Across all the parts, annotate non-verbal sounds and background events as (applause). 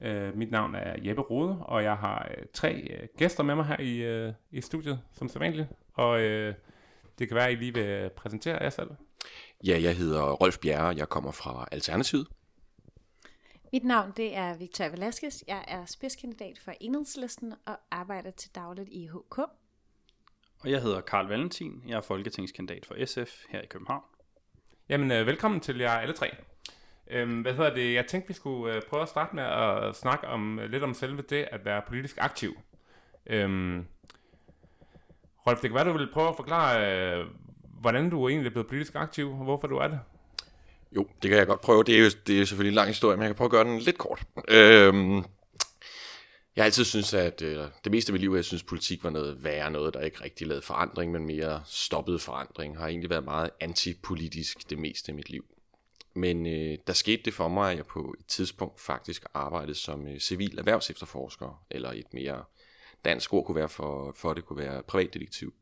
Uh, mit navn er Jeppe Rode, og jeg har uh, tre uh, gæster med mig her i, uh, i studiet, som sædvanligt. Og uh, det kan være, at I lige vil præsentere jer selv. Ja, jeg hedder Rolf Bjerre, jeg kommer fra Alternativet. Mit navn det er Victoria Velasquez. Jeg er spidskandidat for Enhedslisten og arbejder til dagligt i HK. Og jeg hedder Karl Valentin. Jeg er folketingskandidat for SF her i København. Jamen, uh, velkommen til jer alle tre. Øhm, hvad hedder det? Jeg tænkte, vi skulle øh, prøve at starte med at snakke om øh, lidt om selve det at være politisk aktiv. Øhm, Rolf, det kan være, du vil prøve at forklare, øh, hvordan du egentlig er blevet politisk aktiv, og hvorfor du er det. Jo, det kan jeg godt prøve. Det er jo det er selvfølgelig en lang historie, men jeg kan prøve at gøre den lidt kort. Øhm, jeg har altid synes, at øh, det meste af mit liv, jeg synes, politik var noget værre, noget, der ikke rigtig lavede forandring, men mere stoppede forandring. Har egentlig været meget antipolitisk det meste af mit liv. Men øh, der skete det for mig, at jeg på et tidspunkt faktisk arbejdede som øh, civil erhvervsefterforsker, eller et mere dansk ord kunne være for, for det kunne være privatdetektiv.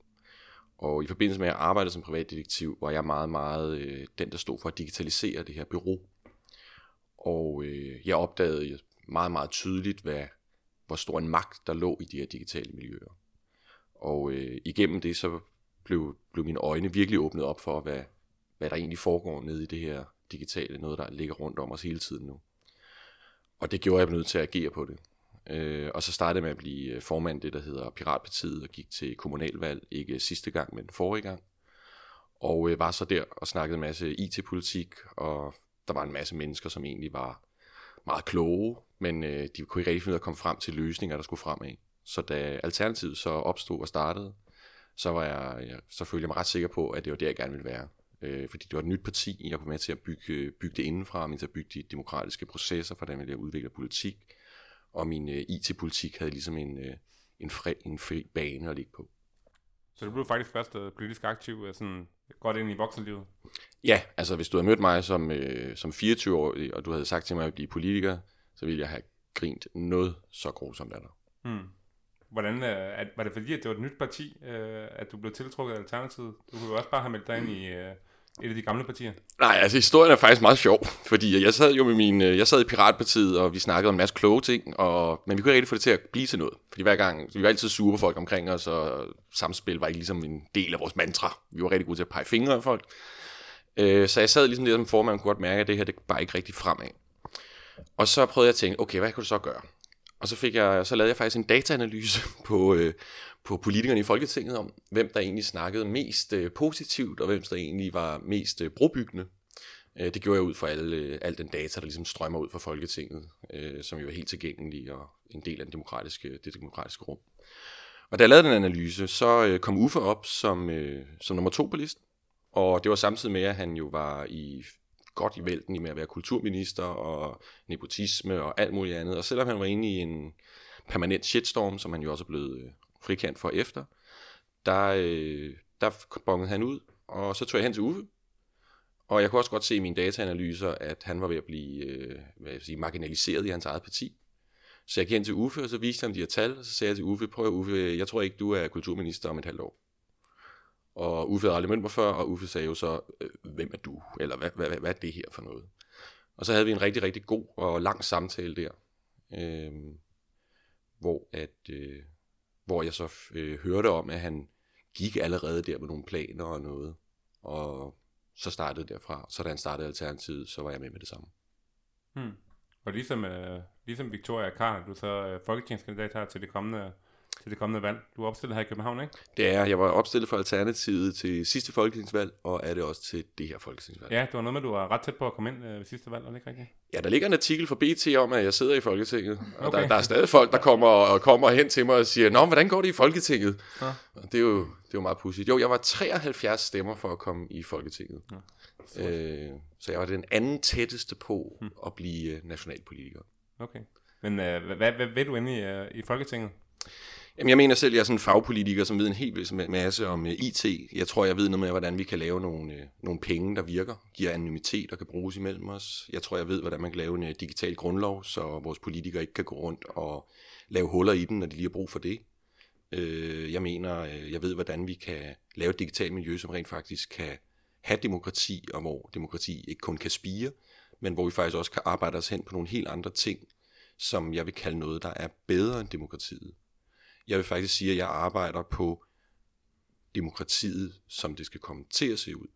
Og i forbindelse med at jeg arbejdede som privatdetektiv, var jeg meget, meget øh, den, der stod for at digitalisere det her bureau. Og øh, jeg opdagede meget, meget tydeligt, hvad, hvor stor en magt der lå i de her digitale miljøer. Og øh, igennem det, så blev, blev mine øjne virkelig åbnet op for, hvad, hvad der egentlig foregår nede i det her digitale, noget der ligger rundt om os hele tiden nu. Og det gjorde jeg nødt til at agere på det. Øh, og så startede jeg med at blive øh, formand det, der hedder Piratpartiet, og gik til kommunalvalg, ikke sidste gang, men forrige gang. Og øh, var så der og snakkede en masse IT-politik, og der var en masse mennesker, som egentlig var meget kloge, men øh, de kunne ikke rigtig finde ud af at komme frem til løsninger, der skulle fremad. Så da Alternativet så opstod og startede, så var jeg, jeg så følte jeg mig ret sikker på, at det var der, jeg gerne ville være øh, fordi det var et nyt parti, jeg kunne med til at bygge, bygge det indenfra, men til at bygge de demokratiske processer, hvordan vi udvikle politik, og min øh, IT-politik havde ligesom en, øh, en, fri, en fri bane at ligge på. Så du blev faktisk først øh, politisk aktiv, øh, sådan godt ind i voksenlivet? Ja, altså hvis du havde mødt mig som, øh, som 24-årig, og du havde sagt til mig at blive politiker, så ville jeg have grint noget så grusomt af dig. Hmm. Hvordan, øh, at, var det fordi, at det var et nyt parti, øh, at du blev tiltrukket af Alternativet? Du kunne jo også bare have meldt dig ind i, øh, et af de gamle partier? Nej, altså historien er faktisk meget sjov, fordi jeg sad jo med min, øh, jeg sad i Piratpartiet, og vi snakkede om en masse kloge ting, og, men vi kunne ikke rigtig få det til at blive til noget. Fordi hver gang, vi var altid sure på folk omkring os, og samspil var ikke ligesom en del af vores mantra. Vi var rigtig gode til at pege fingre af folk. Øh, så jeg sad ligesom det som formand, kunne godt mærke, at det her det bare ikke rigtig fremad. Og så prøvede jeg at tænke, okay, hvad kunne du så gøre? Og så, fik jeg, så lavede jeg faktisk en dataanalyse (laughs) på, øh, på politikerne i Folketinget om, hvem der egentlig snakkede mest øh, positivt, og hvem der egentlig var mest øh, brobyggende. Øh, det gjorde jeg ud fra alle, øh, al den data, der ligesom strømmer ud fra Folketinget, øh, som jo er helt tilgængelig og en del af den demokratiske, det demokratiske rum. Og da jeg lavede den analyse, så øh, kom Uffe op som, øh, som nummer to på listen. Og det var samtidig med, at han jo var i godt i vælten i med at være kulturminister og nepotisme og alt muligt andet. Og selvom han var inde i en permanent shitstorm, som han jo også er blevet øh, frikendt for efter, der, øh, der bongede han ud, og så tog jeg hen til Uffe, og jeg kunne også godt se i mine dataanalyser, at han var ved at blive øh, hvad jeg sige, marginaliseret i hans eget parti. Så jeg gik hen til Uffe, og så viste han de her tal, og så sagde jeg til Uffe, prøv Uffe, jeg tror ikke, du er kulturminister om et halvt år. Og Uffe havde aldrig mødt mig før, og Uffe sagde jo så, øh, hvem er du? Eller hvad, hvad, hvad, hvad er det her for noget? Og så havde vi en rigtig, rigtig god og lang samtale der, øh, hvor, at, øh, hvor jeg så øh, hørte om, at han gik allerede der med nogle planer og noget. Og så startede derfra. Så da han startede Alternativet, så var jeg med med det samme. Hmm. Og ligesom, øh, ligesom Victoria Karl, du så øh, folketingskandidat her til det kommende til det kommende valg. Du er opstillet her i København, ikke? Det er jeg. var opstillet for Alternativet til sidste folketingsvalg, og er det også til det her folketingsvalg. Ja, det var noget med, at du var ret tæt på at komme ind øh, ved sidste valg, er det ikke rigtigt? Ja, der ligger en artikel fra BT om, at jeg sidder i Folketinget. Og okay. der, der er stadig folk, der kommer, og kommer hen til mig og siger, Nå, hvordan går det i Folketinget? Ja. Og det er jo, det er jo meget pudsigt. Jo, jeg var 73 stemmer for at komme i Folketinget. Ja. Øh, så jeg var den anden tætteste på hmm. at blive nationalpolitiker. Okay. Men øh, hvad, hvad, ved du inde i, øh, i Folketinget? Jamen, jeg mener selv, at jeg er sådan en fagpolitiker, som ved en helt masse om øh, uh, IT. Jeg tror, jeg ved noget med, hvordan vi kan lave nogle, uh, nogle penge, der virker, giver anonymitet og kan bruges imellem os. Jeg tror, jeg ved, hvordan man kan lave en uh, digital grundlov, så vores politikere ikke kan gå rundt og lave huller i den, når de lige har brug for det. Uh, jeg mener, uh, jeg ved, hvordan vi kan lave et digitalt miljø, som rent faktisk kan have demokrati, og hvor demokrati ikke kun kan spire, men hvor vi faktisk også kan arbejde os hen på nogle helt andre ting, som jeg vil kalde noget, der er bedre end demokratiet. Jeg vil faktisk sige, at jeg arbejder på demokratiet, som det skal komme til at se ud.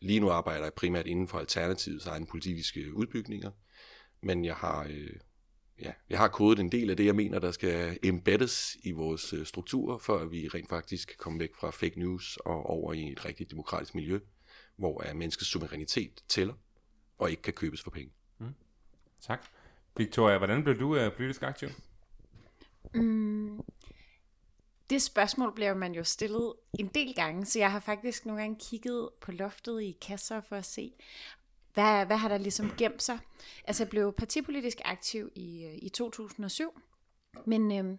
Lige nu arbejder jeg primært inden for Alternativets egne politiske udbygninger, men jeg har, øh, ja, jeg har kodet en del af det, jeg mener, der skal embeddes i vores øh, strukturer, for at vi rent faktisk kan komme væk fra fake news og over i et rigtigt demokratisk miljø, hvor er menneskets suverænitet tæller og ikke kan købes for penge. Mm. Tak. Victoria, hvordan blev du uh, politisk aktiv? Mm, det spørgsmål bliver man jo stillet en del gange, så jeg har faktisk nogle gange kigget på loftet i kasser for at se, hvad, hvad har der ligesom gemt sig. Altså jeg blev partipolitisk aktiv i, øh, i 2007, men øhm,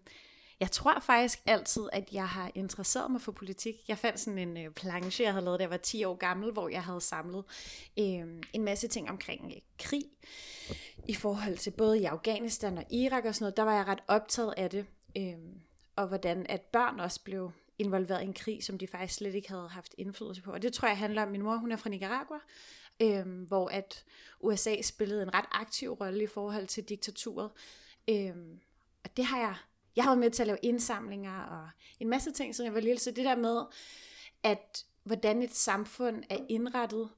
jeg tror faktisk altid, at jeg har interesseret mig for politik. Jeg fandt sådan en øh, planche, jeg havde lavet, da jeg var 10 år gammel, hvor jeg havde samlet øh, en masse ting omkring øh, krig i forhold til både i Afghanistan og Irak og sådan noget. Der var jeg ret optaget af det. Øh, og hvordan at børn også blev involveret i en krig, som de faktisk slet ikke havde haft indflydelse på. Og det tror jeg handler om, min mor hun er fra Nicaragua, øhm, hvor at USA spillede en ret aktiv rolle i forhold til diktaturet. Øhm, og det har jeg, jeg har været med til at lave indsamlinger og en masse ting, siden jeg var lille. Så det der med, at hvordan et samfund er indrettet,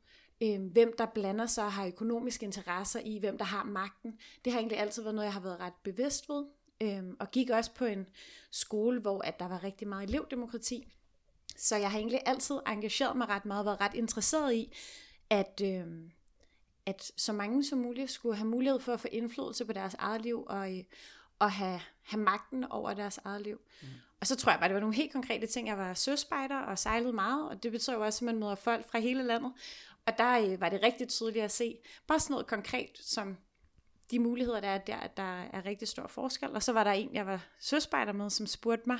øh, hvem der blander sig og har økonomiske interesser i, hvem der har magten, det har egentlig altid været noget, jeg har været ret bevidst ved. Øhm, og gik også på en skole, hvor at der var rigtig meget elevdemokrati. Så jeg har egentlig altid engageret mig ret meget, været ret interesseret i, at, øhm, at så mange som muligt skulle have mulighed for at få indflydelse på deres eget liv, og, øh, og have, have magten over deres eget liv. Mm. Og så tror jeg bare, det var nogle helt konkrete ting. Jeg var søspejder og sejlede meget, og det betyder jo også, at man møder folk fra hele landet. Og der øh, var det rigtig tydeligt at se, bare sådan noget konkret, som de muligheder, der er der, der er rigtig stor forskel. Og så var der en, jeg var søspejder med, som spurgte mig,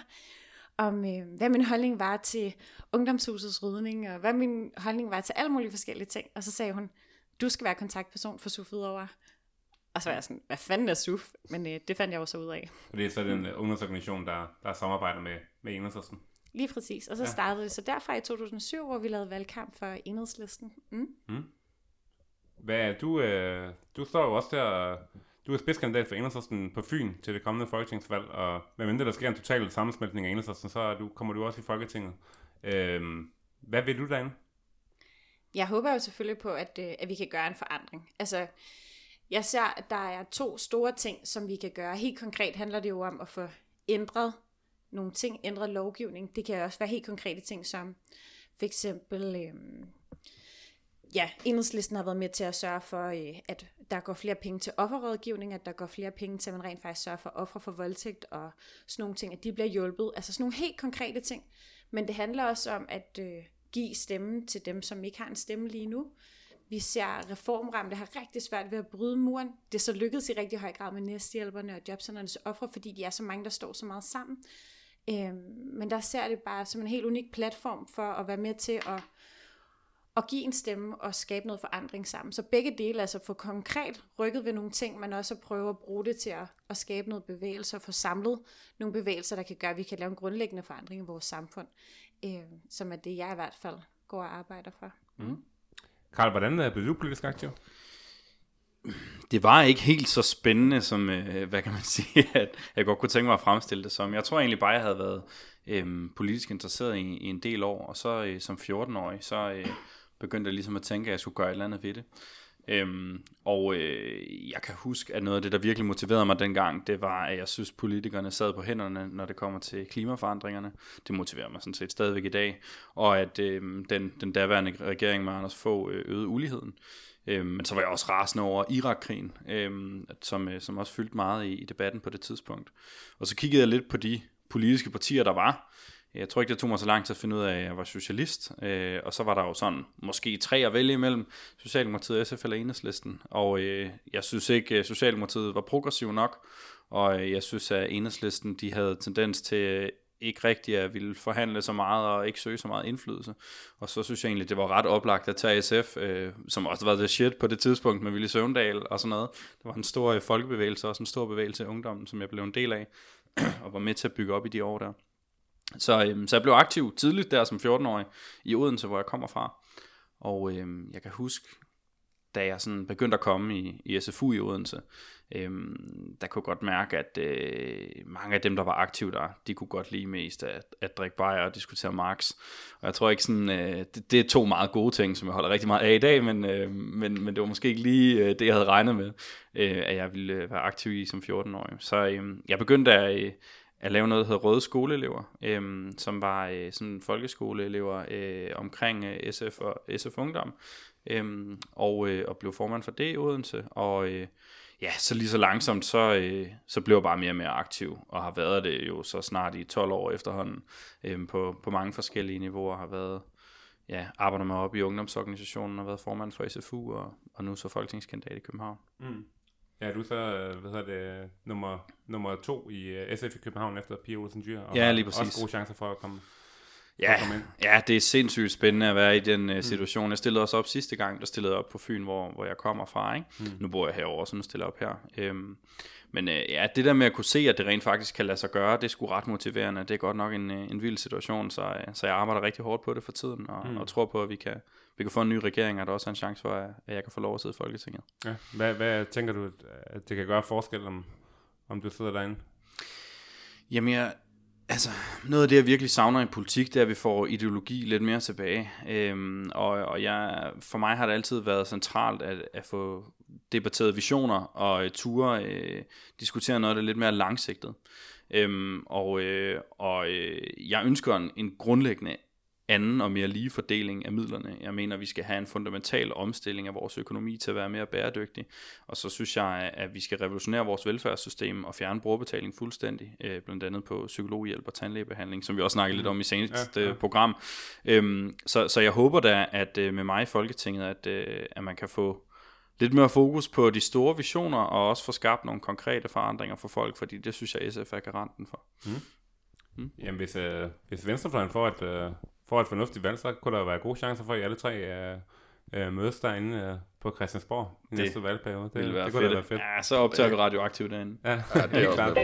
om øh, hvad min holdning var til ungdomshusets rydning, og hvad min holdning var til alle mulige forskellige ting. Og så sagde hun, du skal være kontaktperson for SUF over. Og så var jeg sådan, hvad fanden er SUF? Men øh, det fandt jeg også ud af. Og det er så den uh, ungdomsorganisation, der, der samarbejder med, med Enhedslisten? Lige præcis. Og så ja. startede det så derfra i 2007, hvor vi lavede valgkamp for Enhedslisten. Mm. Mm. Hvad, du, øh, du står jo også der, øh, du er spidskandidat for Enhedslisten på Fyn til det kommende folketingsvalg, og hvad mindre der sker en total sammensmeltning af Enhedslisten, så du, kommer du også i Folketinget. Øh, hvad vil du derinde? Jeg håber jo selvfølgelig på, at, øh, at vi kan gøre en forandring. Altså, jeg ser, at der er to store ting, som vi kan gøre. Helt konkret handler det jo om at få ændret nogle ting, ændret lovgivning. Det kan også være helt konkrete ting, som for eksempel øh, ja, enhedslisten har været med til at sørge for, øh, at der går flere penge til offerrådgivning, at der går flere penge til, at man rent faktisk sørger for ofre for voldtægt og sådan nogle ting, at de bliver hjulpet. Altså sådan nogle helt konkrete ting. Men det handler også om at øh, give stemme til dem, som ikke har en stemme lige nu. Vi ser reformramte har rigtig svært ved at bryde muren. Det er så lykkedes i rigtig høj grad med næstehjælperne og jobcenternes ofre, fordi de er så mange, der står så meget sammen. Øh, men der ser det bare som en helt unik platform for at være med til at at give en stemme og skabe noget forandring sammen. Så begge dele, altså få konkret rykket ved nogle ting, men også at prøve at bruge det til at, at skabe noget bevægelse og få samlet nogle bevægelser, der kan gøre, at vi kan lave en grundlæggende forandring i vores samfund, øh, som er det, jeg i hvert fald går og arbejder for. Mm. Karl, hvordan øh, blev du politisk aktiv? Det var ikke helt så spændende, som, øh, hvad kan man (laughs) sige, at jeg godt kunne tænke mig at fremstille det som. Jeg tror egentlig bare, jeg havde været øh, politisk interesseret i, i en del år, og så øh, som 14-årig, så... Øh, begyndte jeg ligesom at tænke, at jeg skulle gøre et eller andet ved det. Øhm, og øh, jeg kan huske, at noget af det, der virkelig motiverede mig dengang, det var, at jeg synes, politikerne sad på hænderne, når det kommer til klimaforandringerne. Det motiverer mig sådan set stadigvæk i dag. Og at øh, den, den daværende regering med Anders få øh, øgede uligheden. Øh, men så var jeg også rasende over Irakkrigen, øh, som, øh, som også fyldte meget i, i debatten på det tidspunkt. Og så kiggede jeg lidt på de politiske partier, der var, jeg tror ikke, det tog mig så lang tid at finde ud af, at jeg var socialist. Øh, og så var der jo sådan måske tre at vælge imellem Socialdemokratiet, SF eller Enhedslisten. Og øh, jeg synes ikke, at Socialdemokratiet var progressiv nok. Og øh, jeg synes, at Enhedslisten de havde tendens til øh, ikke rigtig at ville forhandle så meget og ikke søge så meget indflydelse. Og så synes jeg egentlig, det var ret oplagt at tage SF, øh, som også var the shit på det tidspunkt med Ville Søvndal og sådan noget. Det var en stor folkebevægelse, også en stor bevægelse i ungdommen, som jeg blev en del af, (clears throat) og var med til at bygge op i de år der. Så, øhm, så jeg blev aktiv tidligt der som 14-årig i Odense, hvor jeg kommer fra. Og øhm, jeg kan huske, da jeg sådan begyndte at komme i, i SFU i Odense, øhm, der kunne jeg godt mærke, at øh, mange af dem, der var aktive der, de kunne godt lide mest at, at drikke bajer og diskutere Marx. Og jeg tror ikke sådan, øh, det, det er to meget gode ting, som jeg holder rigtig meget af i dag, men, øh, men, men det var måske ikke lige øh, det, jeg havde regnet med, øh, at jeg ville øh, være aktiv i som 14-årig. Så øh, jeg begyndte at... Øh, at lave noget, der hedder Røde Skoleelever, øh, som var øh, sådan folkeskoleelever øh, omkring øh, SF og SF Ungdom, øh, og, øh, og blev formand for det i Odense, og øh, ja, så lige så langsomt, så, øh, så blev jeg bare mere og mere aktiv, og har været det jo så snart i 12 år efterhånden, øh, på, på mange forskellige niveauer, har været, ja, arbejder mig op i ungdomsorganisationen, og været formand for SFU, og, og nu så folketingskandidat i København. Mm. Ja, du er så, øh, hvad hedder det, nummer, nummer to i uh, SF i København efter Pia Olsen Dyr. Og Ja, lige præcis. Også gode chancer for at komme, Ja, komme ind. ja, det er sindssygt spændende at være i den uh, situation. Jeg stillede også op sidste gang, der stillede jeg op på Fyn, hvor, hvor jeg kommer fra. Ikke? Mm. Nu bor jeg herovre, så nu stiller jeg op her. Øhm, men uh, ja, det der med at kunne se, at det rent faktisk kan lade sig gøre, det er sgu ret motiverende. Det er godt nok en, en vild situation, så, uh, så jeg arbejder rigtig hårdt på det for tiden, og, mm. og tror på, at vi kan, vi kan få en ny regering, og der også er en chance for, at at jeg kan få lov at sidde i Folketinget. Ja. Hvad, hvad tænker du, at det kan gøre forskel, om, om du sidder derinde? Jamen, jeg, altså, noget af det, jeg virkelig savner i politik, det er, at vi får ideologi lidt mere tilbage. Øhm, og og jeg, for mig har det altid været centralt at, at få debatteret visioner og øh, ture øh, diskutere noget, der er lidt mere langsigtet. Øhm, og øh, og øh, jeg ønsker en, en grundlæggende anden og mere lige fordeling af midlerne. Jeg mener, vi skal have en fundamental omstilling af vores økonomi til at være mere bæredygtig. Og så synes jeg, at vi skal revolutionere vores velfærdssystem og fjerne brugerbetaling fuldstændig, øh, blandt andet på psykologhjælp og tandlægebehandling, som vi også snakkede lidt om i seneste Ja, ja, ja. program. Øhm, så, så jeg håber da, at øh, med mig i Folketinget, at, øh, at man kan få lidt mere fokus på de store visioner, og også få skabt nogle konkrete forandringer for folk, fordi det synes jeg, SF er garanten for. Jamen, hvis, øh, hvis Venstrefløjen får et, øh, får et fornuftigt valg, så kunne der være gode chancer for, at I alle tre øh, øh, mødes derinde øh, på Christiansborg i Det næste valgperiode. Det, Det ville være det kunne da fedt. være fedt. Ja, så optager vi radioaktivt derinde. Ja, Ja, det er klart.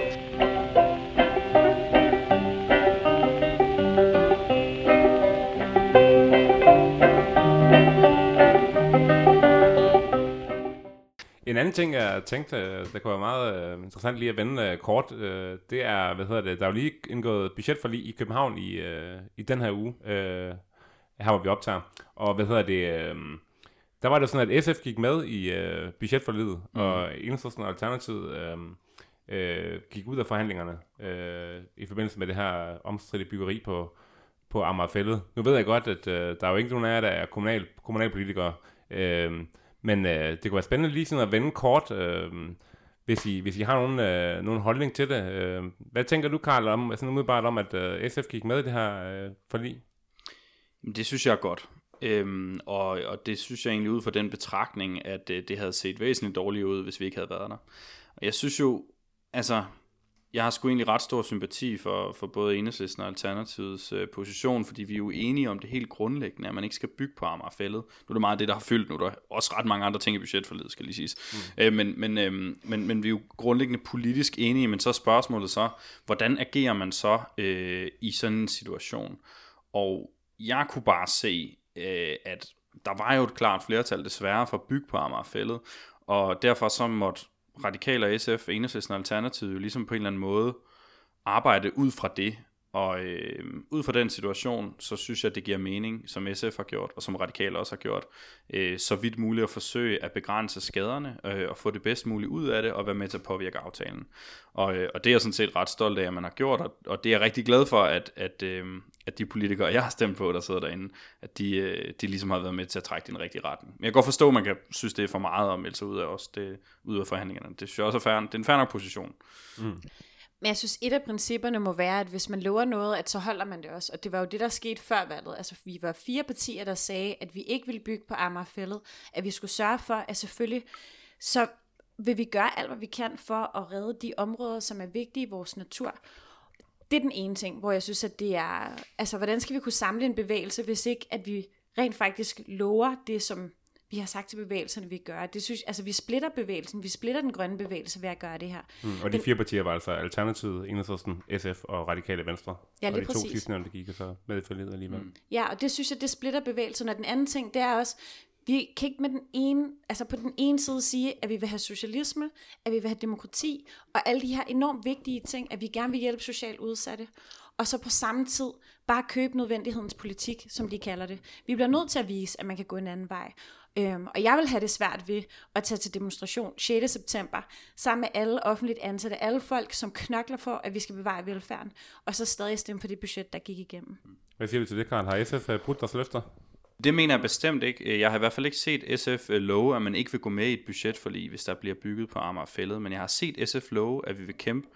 En anden ting, jeg tænkte, der kunne være meget øh, interessant lige at vende øh, kort, øh, det er, hvad hedder det, der er jo lige indgået budgetforlig i København i, i den her uge, øh, her hvor vi optager. Og hvad hedder det, øh, der var det sådan, at SF gik med i øh, budgetforliget, mm. og Enhedslisten og Alternativet øh, øh, gik ud af forhandlingerne øh, i forbindelse med det her omstridte byggeri på, på Amagerfællet. Nu ved jeg godt, at øh, der er jo ikke nogen af jer, der er kommunal, kommunalpolitikere, øh, men øh, det kunne være spændende lige sådan at vende kort, øh, hvis, I, hvis I har nogen, øh, nogen holdning til det. Øh, hvad tænker du, Karl, om, sådan umiddelbart om, at øh, SF gik med i det her øh, forlig? Det synes jeg er godt. Øhm, og, og det synes jeg egentlig ud fra den betragtning, at øh, det havde set væsentligt dårligt ud, hvis vi ikke havde været der. Og jeg synes jo, altså, jeg har sgu egentlig ret stor sympati for, for både Enhedslisten og Alternativets øh, position, fordi vi er jo enige om det helt grundlæggende, at man ikke skal bygge på Amagerfællet. Nu er det meget det, der har fyldt nu. Der er også ret mange andre ting i budgetforledet, skal lige siges. Mm. Øh, men, men, øh, men, men vi er jo grundlæggende politisk enige, men så er spørgsmålet så, hvordan agerer man så øh, i sådan en situation? Og jeg kunne bare se, øh, at der var jo et klart flertal desværre for at bygge på Amagerfællet, og derfor så måtte Radikale og SF, Enhedslisten og Alternativet jo ligesom på en eller anden måde arbejde ud fra det. Og øh, ud fra den situation, så synes jeg, det giver mening, som SF har gjort, og som Radikale også har gjort, øh, så vidt muligt at forsøge at begrænse skaderne, øh, og få det bedst muligt ud af det, og være med til at påvirke aftalen. Og, øh, og det er jeg sådan set ret stolt af, at man har gjort, og, og det er jeg rigtig glad for, at, at, øh, at de politikere, jeg har stemt på, der sidder derinde, at de, øh, de ligesom har været med til at trække i den rigtige retning. Men jeg kan godt forstå, at man kan synes, det er for meget at melde sig ud af, også det, ud af forhandlingerne. Det synes jeg også er fair, det er en fair nok position. Mm. Men jeg synes, et af principperne må være, at hvis man lover noget, at så holder man det også. Og det var jo det, der skete før valget. Altså, vi var fire partier, der sagde, at vi ikke ville bygge på Amagerfællet. At vi skulle sørge for, at selvfølgelig, så vil vi gøre alt, hvad vi kan for at redde de områder, som er vigtige i vores natur. Det er den ene ting, hvor jeg synes, at det er... Altså, hvordan skal vi kunne samle en bevægelse, hvis ikke, at vi rent faktisk lover det, som vi har sagt til bevægelserne, vi gør. Det synes, altså, vi splitter bevægelsen, vi splitter den grønne bevægelse ved at gøre det her. Mm, og de fire partier var altså Alternativet, Enhedslisten, SF og Radikale Venstre. Ja, lige og de præcis. to sidstnævnte gik så med i forliget alligevel. Mm. Ja, og det synes jeg, det splitter bevægelsen. Og den anden ting, det er også, vi kan ikke med den ene, altså på den ene side sige, at vi vil have socialisme, at vi vil have demokrati, og alle de her enormt vigtige ting, at vi gerne vil hjælpe socialt udsatte, og så på samme tid bare købe nødvendighedens politik, som de kalder det. Vi bliver nødt til at vise, at man kan gå en anden vej. Øhm, og jeg vil have det svært ved at tage til demonstration 6. september, sammen med alle offentligt ansatte, alle folk, som knokler for, at vi skal bevare velfærden, og så stadig stemme for det budget, der gik igennem. Hvad siger du til det, Karl? Har SF øh, brudt deres løfter? Det mener jeg bestemt ikke. Jeg har i hvert fald ikke set SF øh, love, at man ikke vil gå med i et budgetforlig, hvis der bliver bygget på Amagerfællet. Men jeg har set SF love, at vi vil kæmpe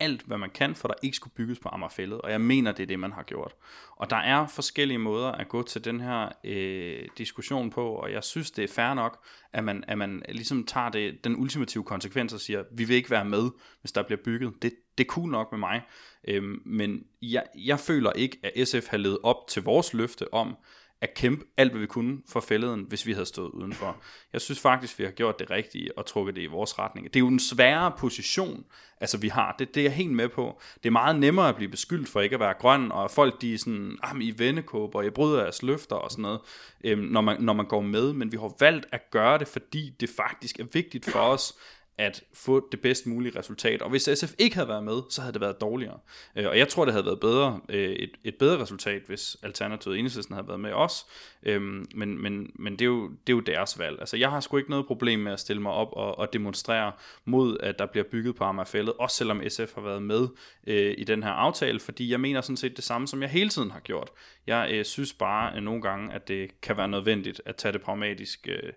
alt, hvad man kan, for der ikke skulle bygges på Amagerfællet. Og jeg mener, det er det, man har gjort. Og der er forskellige måder at gå til den her øh, diskussion på, og jeg synes, det er fair nok, at man, at man ligesom tager det, den ultimative konsekvens og siger, vi vil ikke være med, hvis der bliver bygget. Det, det er cool nok med mig. Øhm, men jeg, jeg føler ikke, at SF har levet op til vores løfte om, at kæmpe alt, hvad vi kunne for fælleden, hvis vi havde stået udenfor. Jeg synes faktisk, vi har gjort det rigtige og trukket det i vores retning. Det er jo en sværere position, altså vi har. Det, det er jeg helt med på. Det er meget nemmere at blive beskyldt for ikke at være grøn, og folk de er sådan, ah, I vendekåber, og I bryder jeres løfter og sådan noget, øhm, når, man, når man går med. Men vi har valgt at gøre det, fordi det faktisk er vigtigt for os, at få det bedst mulige resultat. Og hvis SF ikke havde været med, så havde det været dårligere. Øh, og jeg tror, det havde været bedre, øh, et, et bedre resultat, hvis Alternativet Enhedslisten havde været med os. Øhm, men men, men det, er jo, det er jo deres valg. Altså, jeg har sgu ikke noget problem med at stille mig op og, og demonstrere mod, at der bliver bygget på Amagerfællet, også selvom SF har været med øh, i den her aftale, fordi jeg mener sådan set det samme, som jeg hele tiden har gjort. Jeg øh, synes bare øh, nogle gange, at det kan være nødvendigt at tage det pragmatisk øh,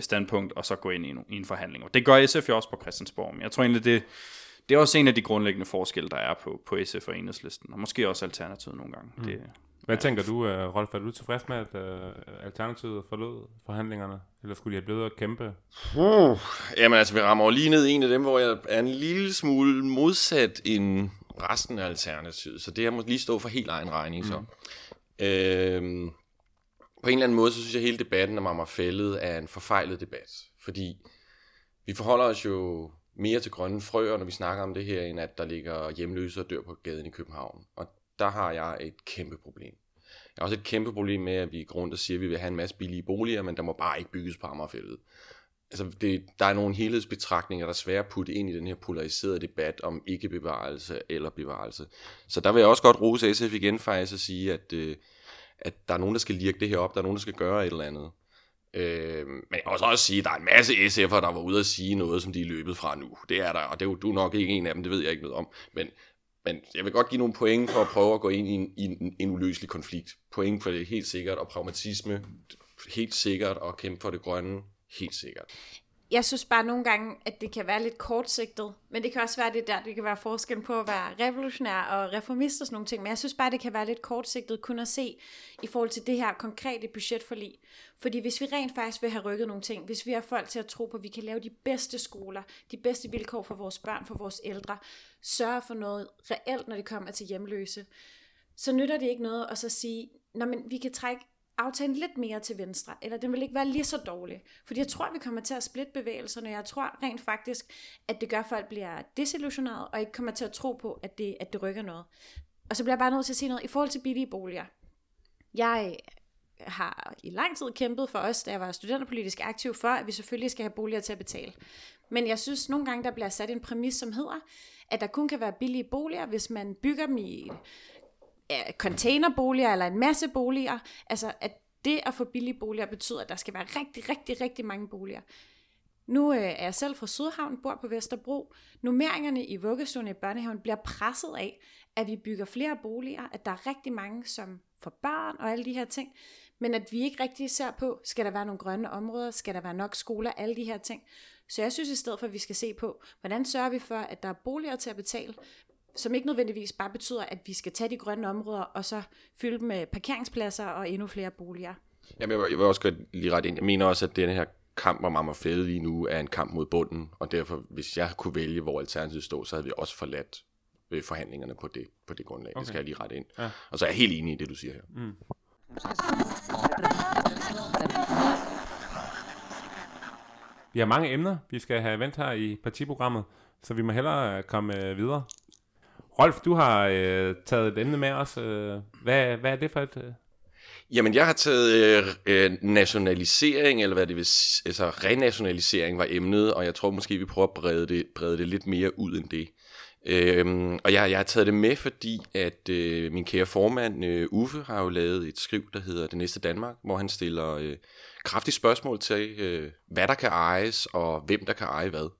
standpunkt, og så gå ind i en, i en forhandling. Og det gør SF jo også på Christiansborg. Men jeg tror egentlig, det, det er også en af de grundlæggende forskelle, der er på, på SF og Enhedslisten, og måske også Alternativet nogle gange. Mm. Det, Hvad ja. tænker du, uh, Rolf? Er du tilfreds med, at uh, Alternativet forlod forhandlingerne? Eller skulle de have blevet at kæmpe? Uh, jamen altså, vi rammer lige ned i en af dem, hvor jeg er en lille smule modsat end resten af Alternativet. Så det her må lige stå for helt egen regning, så. Mm. Øhm, på en eller anden måde, så synes jeg, at hele debatten om Amagerfællet er en forfejlet debat. Fordi vi forholder os jo mere til grønne frøer, når vi snakker om det her, end at der ligger hjemløse og dør på gaden i København. Og der har jeg et kæmpe problem. Jeg har også et kæmpe problem med, at vi går rundt og siger, at vi vil have en masse billige boliger, men der må bare ikke bygges på Amagerfældet. Altså, det, der er nogle helhedsbetragtninger, der er svære at putte ind i den her polariserede debat om ikke-bevarelse eller bevarelse. Så der vil jeg også godt rose SF igen faktisk at sige, at, øh, at der er nogen, der skal lirke det her op, der er nogen, der skal gøre et eller andet. Øh, men jeg kan også, også sige, at der er en masse SF'er, der var ude at sige noget, som de er løbet fra nu. Det er der, og det er jo, du nok ikke en af dem, det ved jeg ikke noget om. Men, men jeg vil godt give nogle point for at prøve at gå ind i en, i en, en uløselig konflikt. Point for det helt sikkert, og pragmatisme helt sikkert, og kæmpe for det grønne helt sikkert. Jeg synes bare nogle gange, at det kan være lidt kortsigtet, men det kan også være det der, det kan være forskel på at være revolutionær og reformist og sådan nogle ting, men jeg synes bare, det kan være lidt kortsigtet kun at se i forhold til det her konkrete budgetforlig. Fordi hvis vi rent faktisk vil have rykket nogle ting, hvis vi har folk til at tro på, at vi kan lave de bedste skoler, de bedste vilkår for vores børn, for vores ældre, sørge for noget reelt, når det kommer til hjemløse, så nytter det ikke noget at så sige, Nå, men vi kan trække aftalen lidt mere til venstre, eller den vil ikke være lige så dårlig. Fordi jeg tror, vi kommer til at splitte bevægelserne, jeg tror rent faktisk, at det gør, at folk bliver desillusioneret, og ikke kommer til at tro på, at det, at det rykker noget. Og så bliver jeg bare nødt til at sige noget i forhold til billige boliger. Jeg har i lang tid kæmpet for os, da jeg var studenterpolitisk aktiv, for at vi selvfølgelig skal have boliger til at betale. Men jeg synes nogle gange, der bliver sat en præmis, som hedder, at der kun kan være billige boliger, hvis man bygger dem i Øh, containerboliger eller en masse boliger. Altså, at det at få billige boliger betyder, at der skal være rigtig, rigtig, rigtig mange boliger. Nu øh, er jeg selv fra Sydhavn, bor på Vesterbro. Nummeringerne i vuggestuen i børnehaven bliver presset af, at vi bygger flere boliger, at der er rigtig mange, som får børn og alle de her ting, men at vi ikke rigtig ser på, skal der være nogle grønne områder, skal der være nok skoler, alle de her ting. Så jeg synes i stedet for, at vi skal se på, hvordan sørger vi for, at der er boliger til at betale, som ikke nødvendigvis bare betyder, at vi skal tage de grønne områder og så fylde dem med parkeringspladser og endnu flere boliger. Jamen, jeg, vil, også godt lige ret ind. Jeg mener også, at den her kamp om Amagerfæde lige nu er en kamp mod bunden, og derfor, hvis jeg kunne vælge, hvor Alternativet stod, så havde vi også forladt øh, forhandlingerne på det, på det grundlag. Okay. Det skal jeg lige rette ind. Ja. Og så er jeg helt enig i det, du siger her. Mm. Vi har mange emner, vi skal have vendt her i partiprogrammet, så vi må hellere komme øh, videre. Rolf, du har øh, taget et emne med os. Øh, hvad, hvad er det for et... Øh? Jamen, jeg har taget øh, øh nationalisering, eller hvad det vil altså renationalisering var emnet, og jeg tror måske, vi prøver at brede det, brede det lidt mere ud end det. Øhm, og jeg, jeg har taget det med, fordi at øh, min kære formand øh, Uffe har jo lavet et skriv, der hedder Det Næste Danmark, hvor han stiller øh, kraftige spørgsmål til, øh, hvad der kan ejes, og hvem der kan eje hvad.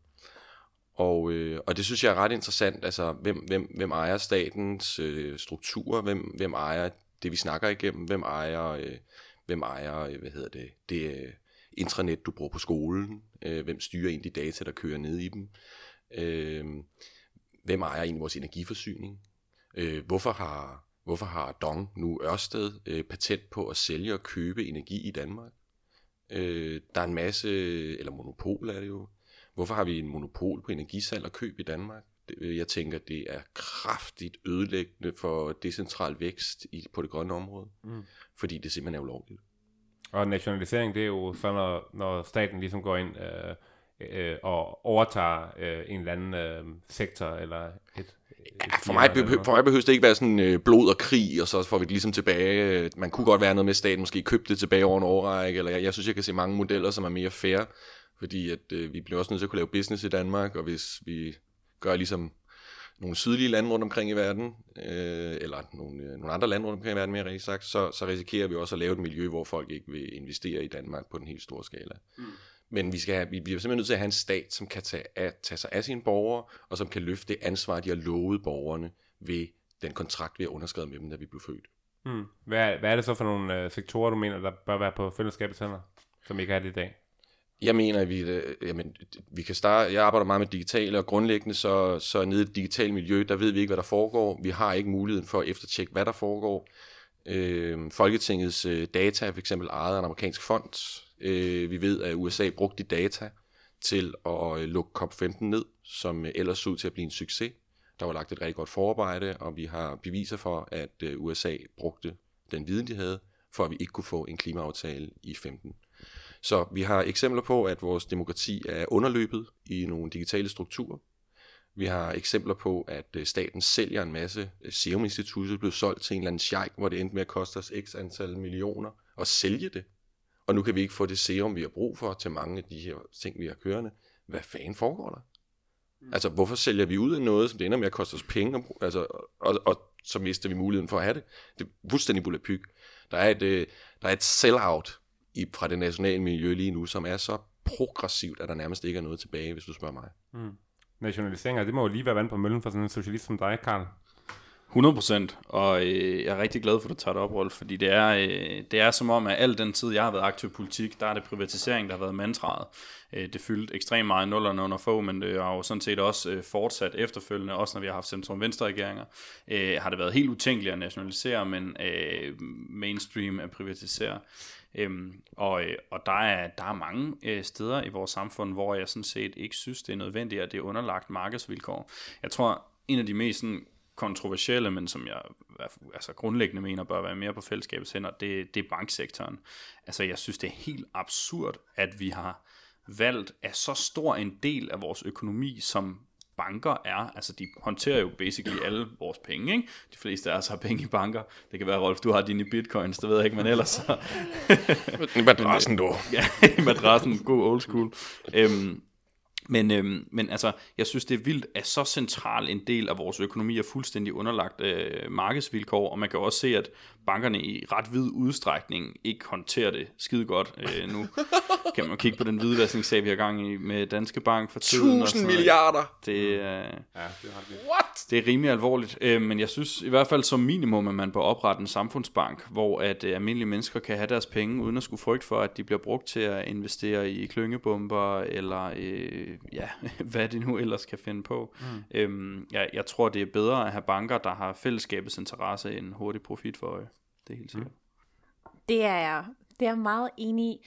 Og, øh, og det synes jeg er ret interessant, altså hvem, hvem, hvem ejer statens øh, strukturer, hvem, hvem ejer det, vi snakker igennem, hvem ejer, øh, hvem ejer øh, hvad hedder det, det øh, intranet, du bruger på skolen, øh, hvem styrer ind de data, der kører ned i dem, øh, hvem ejer egentlig vores energiforsyning, øh, hvorfor har Hvorfor har Dong nu Ørsted øh, patent på at sælge og købe energi i Danmark? Øh, der er en masse, eller monopol er det jo, Hvorfor har vi en monopol på energisalg og køb i Danmark? Jeg tænker, det er kraftigt ødelæggende for decentral vækst i, på det grønne område, mm. fordi det simpelthen er ulovligt. Og nationalisering, det er jo så, når, når staten ligesom går ind øh, øh, og overtager øh, en eller anden øh, sektor eller et, Ja, for, mig, behø- for mig behøver det ikke være sådan øh, blod og krig, og så får vi det ligesom tilbage. Man kunne godt være noget med, at staten måske købte det tilbage over en årrække, eller jeg, jeg synes, jeg kan se mange modeller, som er mere fair, fordi at, øh, vi bliver også nødt til at kunne lave business i Danmark, og hvis vi gør ligesom nogle sydlige lande rundt omkring i verden, øh, eller nogle, øh, nogle andre lande rundt omkring i verden mere rigtig sagt, så, så risikerer vi også at lave et miljø, hvor folk ikke vil investere i Danmark på den helt store skala. Mm. Men vi, skal have, vi bliver simpelthen nødt til at have en stat, som kan tage, af, tage sig af sine borgere, og som kan løfte det ansvar, de har lovet borgerne ved den kontrakt, vi har underskrevet med dem, da vi blev født. Mm. Hvad, hvad er det så for nogle øh, sektorer, du mener, der bør være på fællesskabets hænder, som ikke er det i dag? Jeg mener, at vi, øh, jamen, vi kan starte, jeg arbejder meget med digitale, og grundlæggende så, så nede i det digitale miljø, der ved vi ikke, hvad der foregår. Vi har ikke muligheden for at eftertjekke, hvad der foregår. Øh, Folketingets øh, data er for eksempel ejet af en amerikansk fond. Øh, vi ved, at USA brugte de data til at øh, lukke COP15 ned, som øh, ellers så ud til at blive en succes. Der var lagt et rigtig godt forarbejde, og vi har beviser for, at øh, USA brugte den viden, de havde, for at vi ikke kunne få en klimaaftale i 15. Så vi har eksempler på, at vores demokrati er underløbet i nogle digitale strukturer. Vi har eksempler på, at øh, staten sælger en masse øh, seruminstitutter, blev solgt til en eller anden sheik, hvor det endte med at koste os x antal millioner at sælge det. Og nu kan vi ikke få det serum, vi har brug for til mange af de her ting, vi har kørende. Hvad fanden foregår der? Mm. Altså, hvorfor sælger vi ud af noget, som det ender med at koste os penge, og, altså, og, og så mister vi muligheden for at have det? Det er fuldstændig bullepyg. Der er et, øh, der er et sell-out i, fra det nationale miljø lige nu, som er så progressivt, at der nærmest ikke er noget tilbage, hvis du spørger mig. Mm. Nationaliseringer, det må jo lige være vand på møllen for sådan en socialist som dig, Karl. 100%, og øh, jeg er rigtig glad for, at du tager det op, Rolf, fordi det er, øh, det er som om, at al den tid, jeg har været aktiv i politik, der er det privatisering, der har været mantraet. Øh, det fyldte ekstremt meget nullerne under få, men det har jo sådan set også øh, fortsat efterfølgende, også når vi har haft centrum-venstre-regeringer, øh, har det været helt utænkeligt at nationalisere, men øh, mainstream at privatisere. Øhm, og, øh, og der er, der er mange øh, steder i vores samfund, hvor jeg sådan set ikke synes, det er nødvendigt, at det er underlagt markedsvilkår. Jeg tror, en af de mest sådan, kontroversielle, men som jeg altså grundlæggende mener bør være mere på fællesskabets hænder, det, det er banksektoren. Altså jeg synes, det er helt absurd, at vi har valgt at så stor en del af vores økonomi, som banker er, altså de håndterer jo basically alle vores penge, ikke? De fleste af os har penge i banker. Det kan være, Rolf, du har dine bitcoins, det ved jeg ikke, men ellers så... (laughs) I madrassen, du. (laughs) ja, i madrassen, god old school. Øhm, men, øhm, men altså, jeg synes, det er vildt, at så central en del af vores økonomi er fuldstændig underlagt øh, markedsvilkår, og man kan også se, at bankerne i ret vid udstrækning ikke håndterer det skide godt. Øh, nu (laughs) kan man kigge på den hvidvaskningssag, vi har gang i med Danske Bank for tiden. 1000 milliarder! Det, øh, Ja, det er. What? det er rimelig alvorligt, øh, men jeg synes i hvert fald som minimum, at man bør oprette en samfundsbank, hvor at øh, almindelige mennesker kan have deres penge, uden at skulle frygte for, at de bliver brugt til at investere i klyngebomber, eller øh, ja, (laughs) hvad de nu ellers kan finde på. Mm. Øhm, jeg, jeg tror, det er bedre at have banker, der har fællesskabets interesse end hurtig profit for øje. Det er helt sikkert. Det er jeg, det er jeg meget enig i.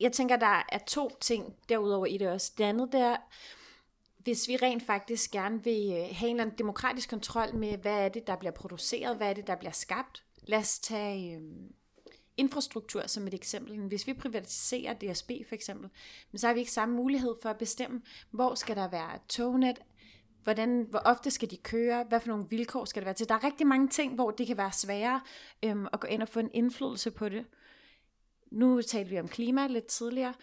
Jeg tænker, der er to ting derudover i det også. Det andet, der hvis vi rent faktisk gerne vil øh, have en eller anden demokratisk kontrol med, hvad er det, der bliver produceret, hvad er det, der bliver skabt. Lad os tage øh, infrastruktur som et eksempel. Hvis vi privatiserer DSB for eksempel, så har vi ikke samme mulighed for at bestemme, hvor skal der være tognet, hvordan, hvor ofte skal de køre, hvad for nogle vilkår skal det være til. Der er rigtig mange ting, hvor det kan være sværere øhm, at gå ind og få en indflydelse på det. Nu talte vi om klima lidt tidligere.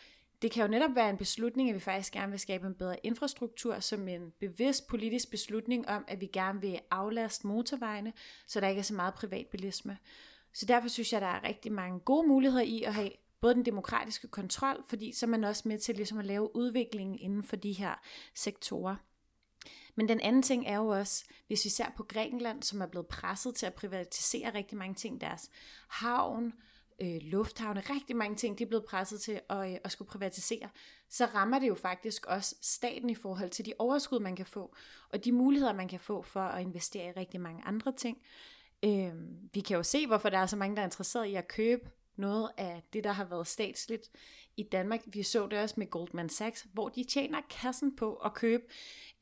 Det kan jo netop være en beslutning, at vi faktisk gerne vil skabe en bedre infrastruktur, som en bevidst politisk beslutning om, at vi gerne vil aflaste motorvejene, så der ikke er så meget privatbilisme. Så derfor synes jeg, der er rigtig mange gode muligheder i at have både den demokratiske kontrol, fordi så er man også med til ligesom at lave udviklingen inden for de her sektorer. Men den anden ting er jo også, hvis vi ser på Grækenland, som er blevet presset til at privatisere rigtig mange ting, deres havn, øh, lufthavne, rigtig mange ting, de er blevet presset til at, øh, at skulle privatisere, så rammer det jo faktisk også staten i forhold til de overskud, man kan få, og de muligheder, man kan få for at investere i rigtig mange andre ting. Øh, vi kan jo se, hvorfor der er så mange, der er interesseret i at købe noget af det, der har været statsligt i Danmark. Vi så det også med Goldman Sachs, hvor de tjener kassen på at købe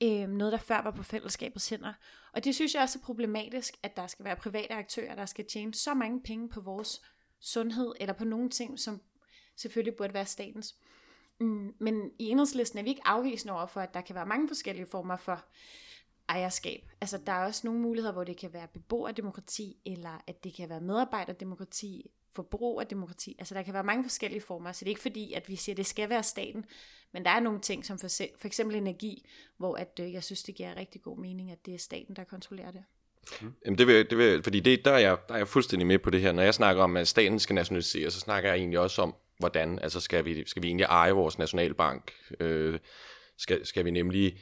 øh, noget, der før var på fællesskabets hænder. Og det synes jeg også er problematisk, at der skal være private aktører, der skal tjene så mange penge på vores sundhed, eller på nogle ting, som selvfølgelig burde være statens. Mm, men i enhedslisten er vi ikke afvisende over for, at der kan være mange forskellige former for ejerskab. Altså der er også nogle muligheder, hvor det kan være beboerdemokrati, eller at det kan være medarbejderdemokrati, forbrugerdemokrati. Altså der kan være mange forskellige former, så det er ikke fordi, at vi siger, at det skal være staten, men der er nogle ting, som for, for eksempel energi, hvor at, øh, jeg synes, det giver rigtig god mening, at det er staten, der kontrollerer det. Mm. Jamen det vil, det vil, fordi det, der, er jeg, der er jeg fuldstændig med på det her. Når jeg snakker om, at staten skal nationalisere, så snakker jeg egentlig også om, hvordan, altså skal vi, skal vi egentlig eje vores nationalbank? Øh, skal, skal vi nemlig,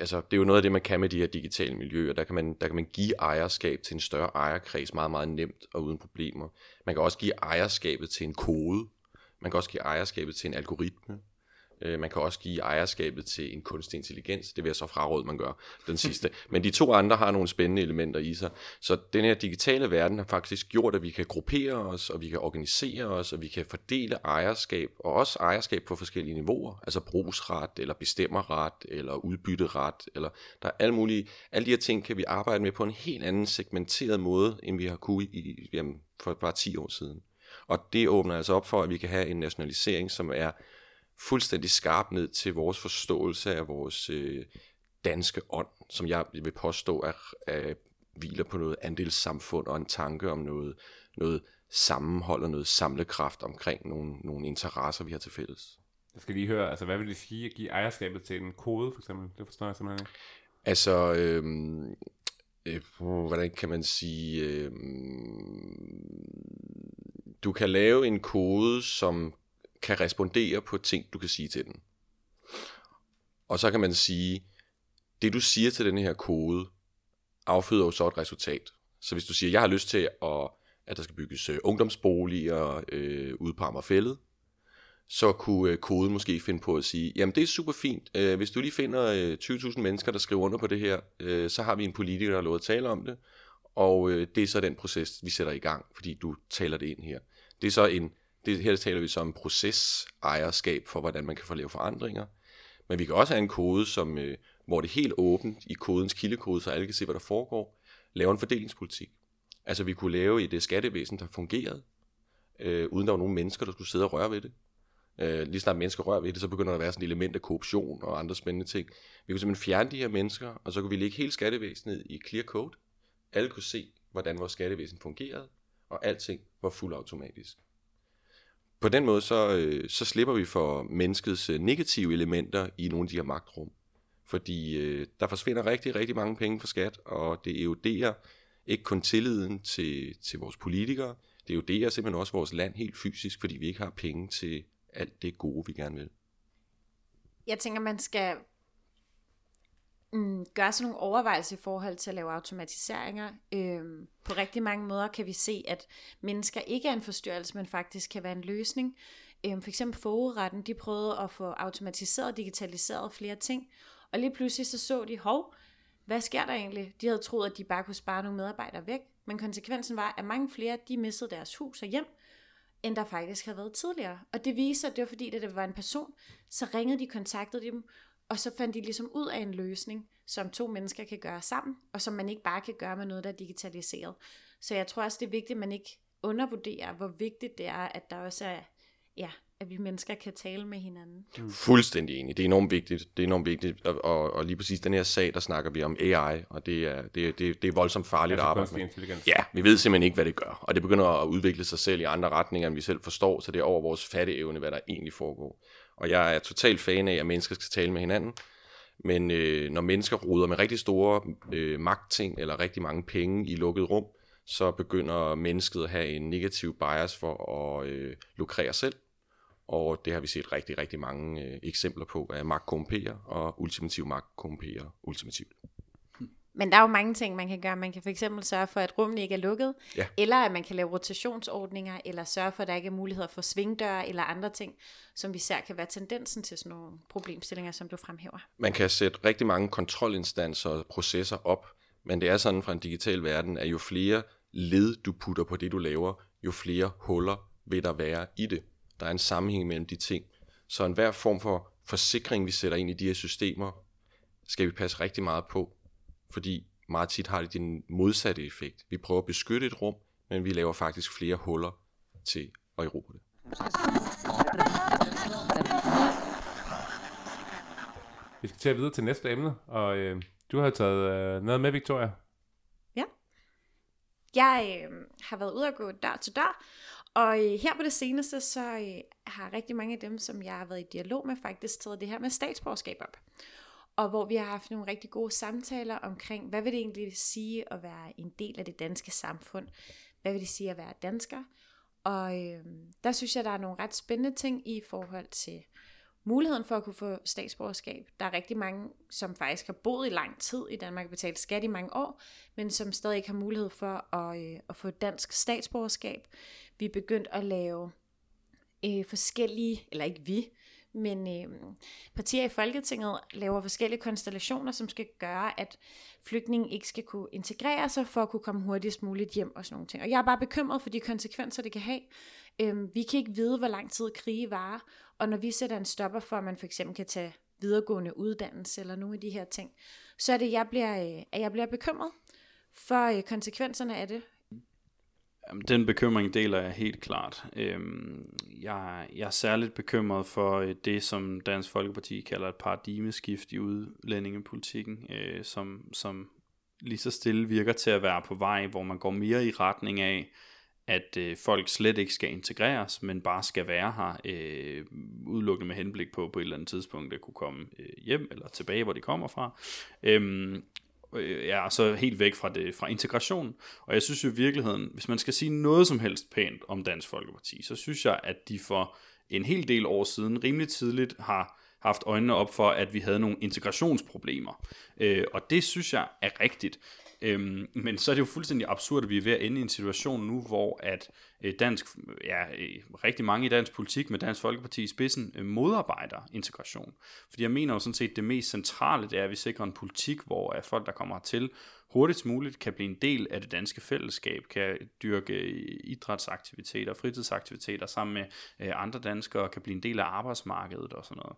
altså det er jo noget af det, man kan med de her digitale miljøer. Der kan, man, der kan man give ejerskab til en større ejerkreds meget, meget nemt og uden problemer. Man kan også give ejerskabet til en kode. Man kan også give ejerskabet til en algoritme. Øh, Man kan også give ejerskabet til en kunstig intelligens. Det vil jeg så fraråde, man gør den sidste. (laughs) Men de to andre har nogle spændende elementer i sig. Så den her digitale verden har faktisk gjort, at vi kan gruppere os, og vi kan organisere os, og vi kan fordele ejerskab, og også ejerskab på forskellige niveauer. Altså brugsret, eller bestemmerret, eller udbytteret, eller der er alle mulige, alle de her ting kan vi arbejde med på en helt anden segmenteret måde, end vi har kunnet i, jamen, for bare 10 år siden. Og det åbner altså op for, at vi kan have en nationalisering, som er fuldstændig skarp ned til vores forståelse af vores øh, danske ånd, som jeg vil påstå er, er hviler på noget andelssamfund og en tanke om noget, noget sammenhold og noget samlekraft omkring nogle, nogle interesser, vi har til fælles. Jeg skal lige høre, altså hvad vil det sige at give ejerskabet til en kode, for eksempel? Det forstår jeg simpelthen ikke. Altså, øh, øh, hvordan kan man sige, øh, du kan lave en kode, som kan respondere på ting, du kan sige til den. Og så kan man sige, det du siger til den her kode, afføder jo så et resultat. Så hvis du siger, jeg har lyst til, at, at der skal bygges øh, ungdomsboliger øh, ude på Amagerfællet, så kunne øh, koden måske finde på at sige, jamen det er super fint, øh, hvis du lige finder øh, 20.000 mennesker, der skriver under på det her, øh, så har vi en politiker, der har lovet at tale om det, og øh, det er så den proces, vi sætter i gang, fordi du taler det ind her. Det er så en, det, her taler vi så om procesejerskab for, hvordan man kan få lavet forandringer, men vi kan også have en kode, som, øh, hvor det er helt åbent i kodens kildekode, så alle kan se, hvad der foregår, lave en fordelingspolitik. Altså vi kunne lave et det skattevæsen, der fungerede, øh, uden der var nogen mennesker, der skulle sidde og røre ved det. Øh, lige snart mennesker rører ved det, så begynder der at være sådan et element af korruption og andre spændende ting. Vi kunne simpelthen fjerne de her mennesker, og så kunne vi lægge hele skattevæsenet i clear code. Alle kunne se, hvordan vores skattevæsen fungerede, og alting var fuldautomatisk. På den måde, så, øh, så slipper vi for menneskets øh, negative elementer i nogle af de her magtrum. Fordi øh, der forsvinder rigtig, rigtig mange penge fra skat, og det eroderer Ikke kun tilliden til, til vores politikere, det eroderer simpelthen også vores land helt fysisk, fordi vi ikke har penge til alt det gode, vi gerne vil. Jeg tænker, man skal mm, gøre sådan nogle overvejelser i forhold til at lave automatiseringer. Øhm, på rigtig mange måder kan vi se, at mennesker ikke er en forstyrrelse, men faktisk kan være en løsning. Øhm, for eksempel forretten, de prøvede at få automatiseret og digitaliseret flere ting, og lige pludselig så så de, hov, hvad sker der egentlig? De havde troet, at de bare kunne spare nogle medarbejdere væk, men konsekvensen var, at mange flere, de mistede deres hus og hjem, end der faktisk havde været tidligere. Og det viser, at det var fordi, at det var en person, så ringede de, kontaktede dem, og så fandt de ligesom ud af en løsning, som to mennesker kan gøre sammen, og som man ikke bare kan gøre med noget, der er digitaliseret. Så jeg tror også, det er vigtigt, at man ikke undervurderer, hvor vigtigt det er, at der også er, ja, at vi mennesker kan tale med hinanden. Mm. Fuldstændig enig. Det er enormt vigtigt. Det er enormt vigtigt. Og, og, og lige præcis den her sag, der snakker vi om AI, og det er, det, det, det er voldsomt farligt altså, at arbejde med. Intelligens. Ja, vi ved simpelthen ikke, hvad det gør. Og det begynder at udvikle sig selv i andre retninger, end vi selv forstår, så det er over vores fatteevne, hvad der egentlig foregår. Og jeg er totalt fan af, at mennesker skal tale med hinanden. Men øh, når mennesker ruder med rigtig store øh, magtting eller rigtig mange penge i lukket rum, så begynder mennesket at have en negativ bias for at øh, lukrere selv. Og det har vi set rigtig, rigtig mange øh, eksempler på, at magt korrumperer, og ultimativ magt korrumperer ultimativt. Men der er jo mange ting, man kan gøre. Man kan fx sørge for, at rummene ikke er lukket, Ja. eller at man kan lave rotationsordninger, eller sørge for, at der ikke er muligheder for svingdøre, eller andre ting, som vi ser kan være tendensen til sådan nogle problemstillinger, som du fremhæver. Man kan sætte rigtig mange kontrolinstanser og processer op, men det er sådan fra en digital verden, at jo flere led du putter på det, du laver, jo flere huller vil der være i det. Der er en sammenhæng mellem de ting. Så enhver form for forsikring, vi sætter ind i de her systemer, skal vi passe rigtig meget på, fordi meget tit har det den modsatte effekt. Vi prøver at beskytte et rum, men vi laver faktisk flere huller til at erobre det. Vi skal til at videre til næste emne, og øh, du har taget øh, noget med, Victoria. Jeg øh, har været ude og gå dør til dør, og øh, her på det seneste, så øh, har rigtig mange af dem, som jeg har været i dialog med, faktisk taget det her med statsborgerskab op. Og hvor vi har haft nogle rigtig gode samtaler omkring, hvad vil det egentlig sige at være en del af det danske samfund? Hvad vil det sige at være dansker? Og øh, der synes jeg, der er nogle ret spændende ting i forhold til muligheden for at kunne få statsborgerskab. Der er rigtig mange, som faktisk har boet i lang tid i Danmark og betalt skat i mange år, men som stadig ikke har mulighed for at, øh, at få dansk statsborgerskab. Vi er begyndt at lave øh, forskellige, eller ikke vi, men øh, partier i Folketinget laver forskellige konstellationer, som skal gøre, at flygtningen ikke skal kunne integrere sig for at kunne komme hurtigst muligt hjem og sådan nogle ting. Og jeg er bare bekymret for de konsekvenser, det kan have. Øh, vi kan ikke vide, hvor lang tid krige varer, og når vi sætter en stopper for, at man for eksempel kan tage videregående uddannelse eller nogle af de her ting, så er det, jeg bliver, øh, at jeg bliver bekymret for øh, konsekvenserne af det. Jamen, Den bekymring deler jeg helt klart. Øhm, jeg, jeg er særligt bekymret for øh, det, som Dansk Folkeparti kalder et paradigmeskift i udlændingepolitikken, øh, som, som lige så stille virker til at være på vej, hvor man går mere i retning af, at øh, folk slet ikke skal integreres, men bare skal være her, øh, udelukkende med henblik på på et eller andet tidspunkt at kunne komme øh, hjem eller tilbage, hvor de kommer fra. Øhm, øh, ja, og så helt væk fra, det, fra integration. Og jeg synes jo i virkeligheden, hvis man skal sige noget som helst pænt om Dansk Folkeparti, så synes jeg, at de for en hel del år siden rimelig tidligt har haft øjnene op for, at vi havde nogle integrationsproblemer. Øh, og det synes jeg er rigtigt. Øhm, men så er det jo fuldstændig absurd, at vi er ved at ende i en situation nu, hvor at øh, dansk, ja, øh, rigtig mange i dansk politik med Dansk Folkeparti i spidsen øh, modarbejder integration. Fordi jeg mener jo sådan set, det mest centrale, det er, at vi sikrer en politik, hvor at folk, der kommer hertil, hurtigst muligt kan blive en del af det danske fællesskab, kan dyrke idrætsaktiviteter, fritidsaktiviteter sammen med øh, andre danskere, kan blive en del af arbejdsmarkedet og sådan noget.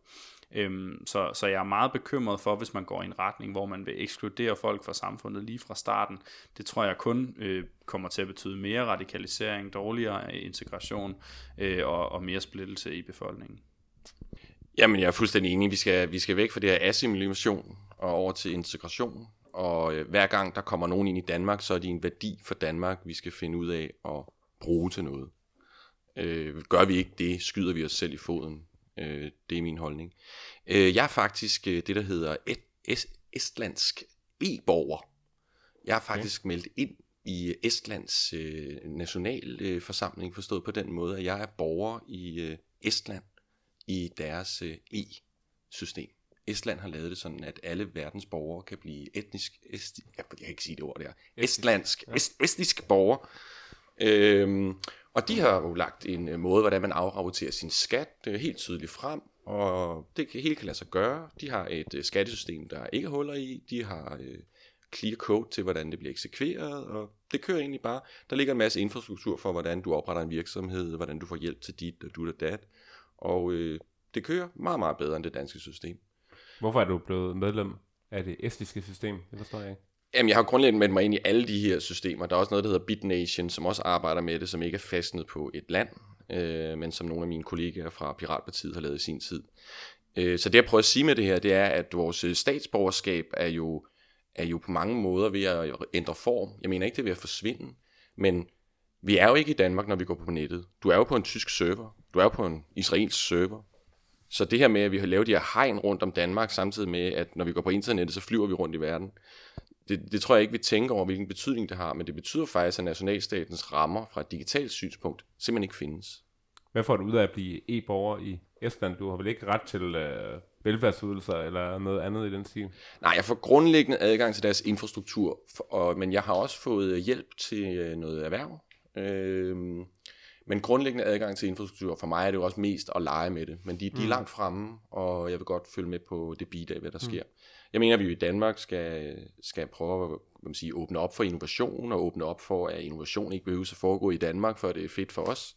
Øhm, så, så jeg er meget bekymret for, hvis man går i en retning, hvor man vil ekskludere folk fra samfundet lige fra starten. Det tror jeg kun øh, kommer til at betyde mere radikalisering, dårligere integration øh, og, og mere splittelse i befolkningen. Jamen, jeg er fuldstændig enig. Vi skal, vi skal væk fra det her assimilation og over til integration. Og øh, hver gang der kommer nogen ind i Danmark, så er de en værdi for Danmark, vi skal finde ud af at bruge til noget. Øh, gør vi ikke det, skyder vi os selv i foden. Øh, det er min holdning. Øh, jeg er faktisk øh, det, der hedder et, est, estlandsk e-borger. Jeg er faktisk okay. meldt ind i Estlands øh, nationalforsamling, forstået på den måde, at jeg er borger i øh, Estland i deres øh, e-system. Estland har lavet det sådan, at alle verdens borgere kan blive etnisk, esti, jeg kan ikke sige det ord der, estlandsk, est, estnisk borger. Øhm, og de har jo lagt en øh, måde, hvordan man afrapporterer sin skat øh, helt tydeligt frem, og det kan, hele kan lade sig gøre. De har et øh, skattesystem, der ikke huller i. De har øh, clear code til, hvordan det bliver eksekveret, og det kører egentlig bare. Der ligger en masse infrastruktur for, hvordan du opretter en virksomhed, hvordan du får hjælp til dit og du og dat. Og øh, det kører meget, meget bedre end det danske system. Hvorfor er du blevet medlem af det estiske system? Det forstår jeg ikke. Jamen, jeg har grundlæggende meldt mig ind i alle de her systemer. Der er også noget, der hedder BitNation, som også arbejder med det, som ikke er fastnet på et land, øh, men som nogle af mine kollegaer fra Piratpartiet har lavet i sin tid. Øh, så det, jeg prøver at sige med det her, det er, at vores øh, statsborgerskab er jo, er jo på mange måder ved at ændre form. Jeg mener ikke, det er ved at forsvinde, men vi er jo ikke i Danmark, når vi går på nettet. Du er jo på en tysk server. Du er jo på en israelsk server. Så det her med, at vi har lavet de her hegn rundt om Danmark, samtidig med, at når vi går på internettet, så flyver vi rundt i verden. Det, det tror jeg ikke, vi tænker over, hvilken betydning det har, men det betyder faktisk, at nationalstatens rammer fra et digitalt synspunkt simpelthen ikke findes. Hvad får du ud af at blive e-borger i Estland? Du har vel ikke ret til øh, velfærdsydelser eller noget andet i den stil? Nej, jeg får grundlæggende adgang til deres infrastruktur, og, men jeg har også fået hjælp til øh, noget erhverv. Øh, men grundlæggende adgang til infrastruktur, for mig er det jo også mest at lege med det. Men de, de er langt fremme, og jeg vil godt følge med på det bid af, hvad der sker. Jeg mener, at vi i Danmark skal, skal prøve at hvad man sige, åbne op for innovation, og åbne op for, at innovation ikke behøver at foregå i Danmark, for det er fedt for os.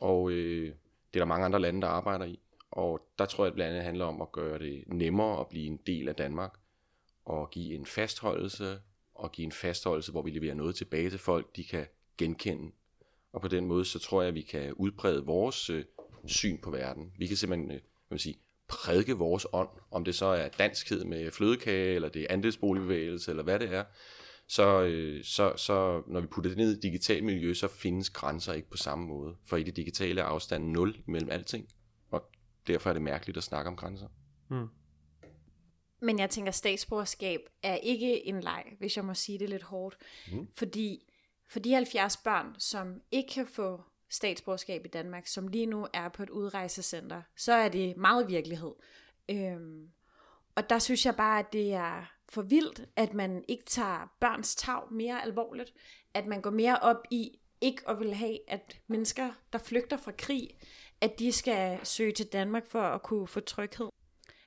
Og øh, det er der mange andre lande, der arbejder i. Og der tror jeg, at blandt andet handler om at gøre det nemmere at blive en del af Danmark, og give en fastholdelse, og give en fastholdelse, hvor vi leverer noget tilbage til folk, de kan genkende og på den måde, så tror jeg, at vi kan udbrede vores øh, syn på verden. Vi kan simpelthen øh, man sige, prædike vores ånd, om det så er danskhed med flødekage, eller det er andelsboligbevægelse, eller hvad det er. Så, øh, så, så når vi putter det ned i et digitalt miljø, så findes grænser ikke på samme måde. For i det digitale er afstanden 0 mellem alting, og derfor er det mærkeligt at snakke om grænser. Hmm. Men jeg tænker, statsborgerskab er ikke en leg, hvis jeg må sige det lidt hårdt. Mm. Fordi for de 70 børn, som ikke kan få statsborgerskab i Danmark, som lige nu er på et udrejsecenter, så er det meget virkelighed. Øhm, og der synes jeg bare, at det er for vildt, at man ikke tager børns tag mere alvorligt. At man går mere op i ikke at vil have, at mennesker, der flygter fra krig, at de skal søge til Danmark for at kunne få tryghed.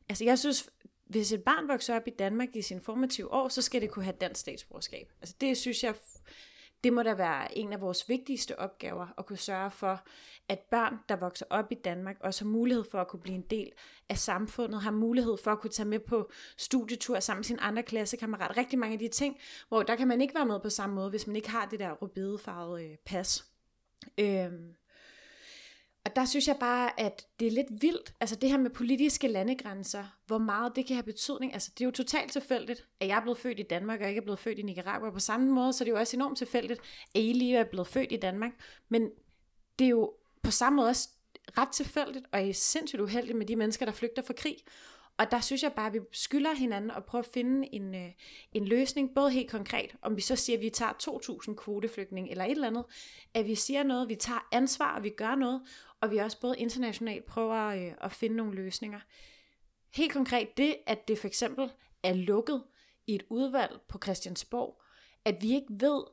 Altså jeg synes, hvis et barn vokser op i Danmark i sin formative år, så skal det kunne have dansk statsborgerskab. Altså det synes jeg det må da være en af vores vigtigste opgaver, at kunne sørge for, at børn, der vokser op i Danmark, også har mulighed for at kunne blive en del af samfundet, har mulighed for at kunne tage med på studietur sammen med sine andre klassekammerater. Rigtig mange af de ting, hvor der kan man ikke være med på samme måde, hvis man ikke har det der rubidefarvede øh, pas. Øhm, og der synes jeg bare, at det er lidt vildt, altså det her med politiske landegrænser, hvor meget det kan have betydning. Altså det er jo totalt tilfældigt, at jeg er blevet født i Danmark, og ikke er blevet født i Nicaragua. På samme måde, så det er jo også enormt tilfældigt, at I lige er blevet født i Danmark. Men det er jo på samme måde også ret tilfældigt, og er sindssygt uheldigt med de mennesker, der flygter fra krig. Og der synes jeg bare, at vi skylder hinanden at prøve at finde en, øh, en løsning, både helt konkret, om vi så siger, at vi tager 2.000 kvoteflygtninge eller et eller andet, at vi siger noget, vi tager ansvar, og vi gør noget, og vi også både internationalt prøver øh, at finde nogle løsninger. Helt konkret det, at det for eksempel er lukket i et udvalg på Christiansborg, at vi ikke ved,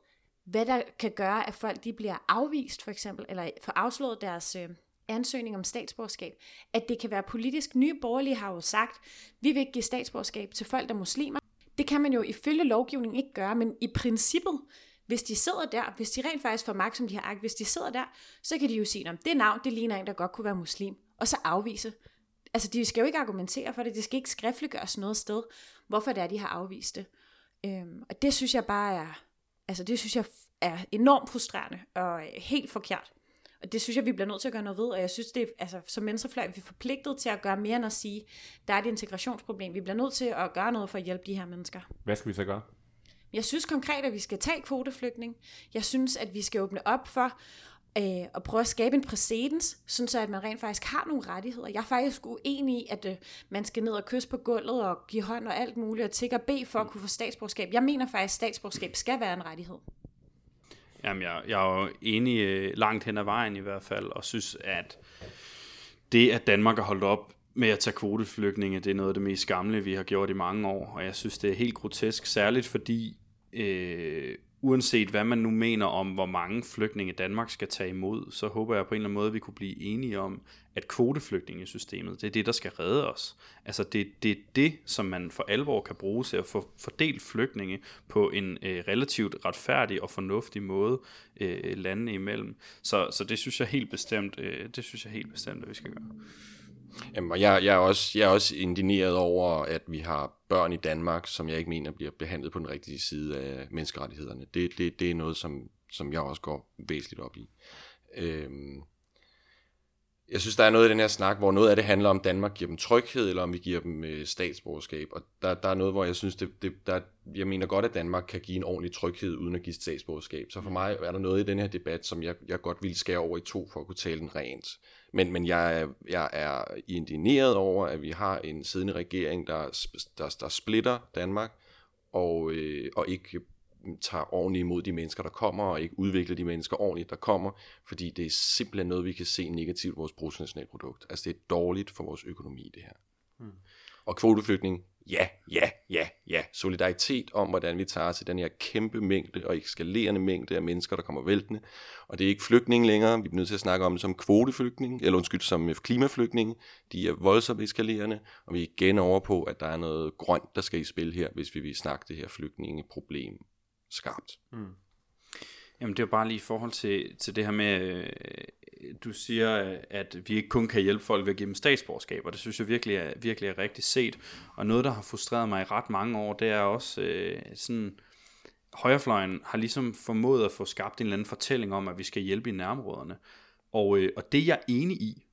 hvad der kan gøre, at folk de bliver afvist for eksempel, eller får afslået deres øh, ansøgning om statsborgerskab, at det kan være politisk. Nye borgerlige har jo sagt, vi vil ikke give statsborgerskab til folk, der er muslimer. Det kan man jo ifølge lovgivningen ikke gøre, men i princippet, hvis de sidder der, hvis de rent faktisk får magt, som de har agt, hvis de sidder der, så kan de jo sige, om det navn, det ligner en, der godt kunne være muslim, og så afvise. Altså, de skal jo ikke argumentere for det, det skal ikke skriftliggøres noget sted, hvorfor det er, de har afvist det. Øhm, og det synes jeg bare er, altså det synes jeg er enormt frustrerende og øh, helt forkert. Og det synes jeg, vi bliver nødt til at gøre noget ved, og jeg synes, det er, altså, som venstrefløj, vi er forpligtet til at gøre mere end at sige, der er et integrationsproblem. Vi bliver nødt til at gøre noget for at hjælpe de her mennesker. Hvad skal vi så gøre? Jeg synes konkret, at vi skal tage kvoteflygtning. Jeg synes, at vi skal åbne op for øh, at prøve at skabe en præcedens, sådan så at man rent faktisk har nogle rettigheder. Jeg er faktisk uenig i, at øh, man skal ned og kysse på gulvet og give hånd og alt muligt, og tigge og bede for at kunne få statsborgerskab. Jeg mener faktisk, at statsborgerskab skal være en rettighed. Jamen, jeg, jeg er jo enig øh, langt hen ad vejen i hvert fald, og synes, at det, at Danmark har holdt op med at tage kvoteflygtninge, det er noget af det mest skamle, vi har gjort i mange år, og jeg synes, det er helt grotesk, særligt fordi øh, uanset hvad man nu mener om, hvor mange flygtninge Danmark skal tage imod, så håber jeg på en eller anden måde, at vi kunne blive enige om, at kvoteflygtningesystemet, det er det, der skal redde os. Altså det, det er det, som man for alvor kan bruge til at få fordelt flygtninge på en øh, relativt retfærdig og fornuftig måde øh, landene imellem. Så, så det synes jeg helt bestemt, øh, det synes jeg helt bestemt, at vi skal gøre. Jamen, og jeg, jeg, er også, jeg er også indineret over, at vi har børn i Danmark, som jeg ikke mener bliver behandlet på den rigtige side af menneskerettighederne. Det, det, det er noget, som, som jeg også går væsentligt op i. Øhm, jeg synes, der er noget i den her snak, hvor noget af det handler om, Danmark giver dem tryghed, eller om vi giver dem øh, statsborgerskab. Og der, der er noget, hvor jeg synes, det, det, der, jeg mener godt, at Danmark kan give en ordentlig tryghed, uden at give statsborgerskab. Så for mig er der noget i den her debat, som jeg, jeg godt ville skære over i to, for at kunne tale den rent. Men, men jeg, er, jeg er indigneret over, at vi har en siddende regering, der, der, der splitter Danmark, og, øh, og ikke tager ordentligt imod de mennesker, der kommer, og ikke udvikler de mennesker ordentligt, der kommer, fordi det er simpelthen noget, vi kan se negativt i vores bruttonationalprodukt. Altså det er dårligt for vores økonomi, det her. Hmm. Og kvoteflygtning, ja, ja, ja, ja. Solidaritet om, hvordan vi tager til den her kæmpe mængde og eskalerende mængde af mennesker, der kommer væltende. Og det er ikke flygtning længere. Vi er nødt til at snakke om det som kvoteflygtning, eller undskyld, som klimaflygtning. De er voldsomt eskalerende, og vi er igen over på, at der er noget grønt, der skal i spil her, hvis vi vil snakke det her flygtningeproblem skarpt. Mm. Jamen det er bare lige i forhold til, til det her med, øh, du siger, at vi ikke kun kan hjælpe folk ved at give dem statsborgerskab, og det synes jeg virkelig er, virkelig er rigtigt set. Og noget, der har frustreret mig i ret mange år, det er også øh, sådan, højrefløjen har ligesom formået at få skabt en eller anden fortælling om, at vi skal hjælpe i nærområderne. Og, øh, og det er jeg enig i.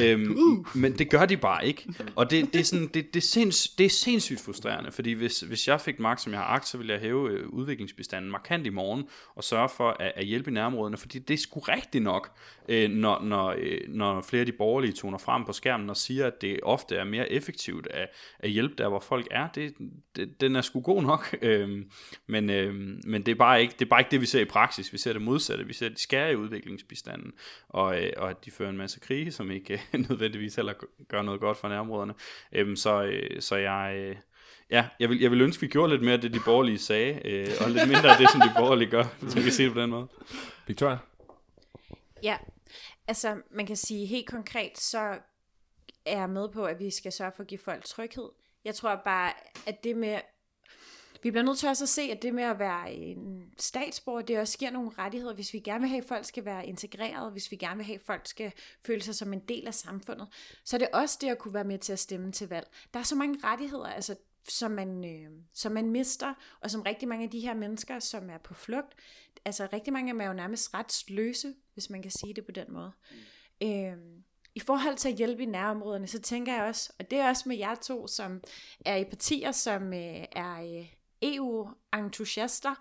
øhm, uh. Men det gør de bare ikke. Og det, det, er, sådan, det, det, er, sinds, det er sindssygt frustrerende, fordi hvis, hvis jeg fik magt, som jeg har agt, så ville jeg hæve øh, udviklingsbestanden markant i morgen, og sørge for at, at hjælpe i nærområderne, fordi det er sgu rigtigt nok, øh, når, når, øh, når flere af de borgerlige toner frem på skærmen og siger, at det ofte er mere effektivt at, at hjælpe der, hvor folk er. Det, det, den er sgu god nok, øh, men, øh, men det, er bare ikke, det er bare ikke det, vi ser i praksis. Vi ser det modsatte. Vi ser, at de skærer i udviklingsbestanden, og, øh, og at de fører en masse krige, som ikke (laughs) nødvendigvis heller gør noget godt for nærområderne. Øh, så, øh, så jeg... Øh, Ja, jeg vil, jeg vil ønske, at vi gjorde lidt mere af det, de borgerlige sagde, øh, og lidt mindre af det, som de borgerlige gør, hvis man kan sige det på den måde. Victoria? Ja, Altså, man kan sige helt konkret, så er jeg med på, at vi skal sørge for at give folk tryghed. Jeg tror bare, at det med... Vi bliver nødt til også at se, at det med at være en statsborger, det også giver nogle rettigheder, hvis vi gerne vil have, at folk skal være integreret, hvis vi gerne vil have, at folk skal føle sig som en del af samfundet, så er det også det at kunne være med til at stemme til valg. Der er så mange rettigheder, altså som man, øh, som man mister, og som rigtig mange af de her mennesker, som er på flugt, altså rigtig mange af dem er jo nærmest retsløse, hvis man kan sige det på den måde. Mm. Øh, I forhold til at hjælpe i nærområderne, så tænker jeg også, og det er også med jer to, som er i partier, som øh, er øh, EU-entusiaster,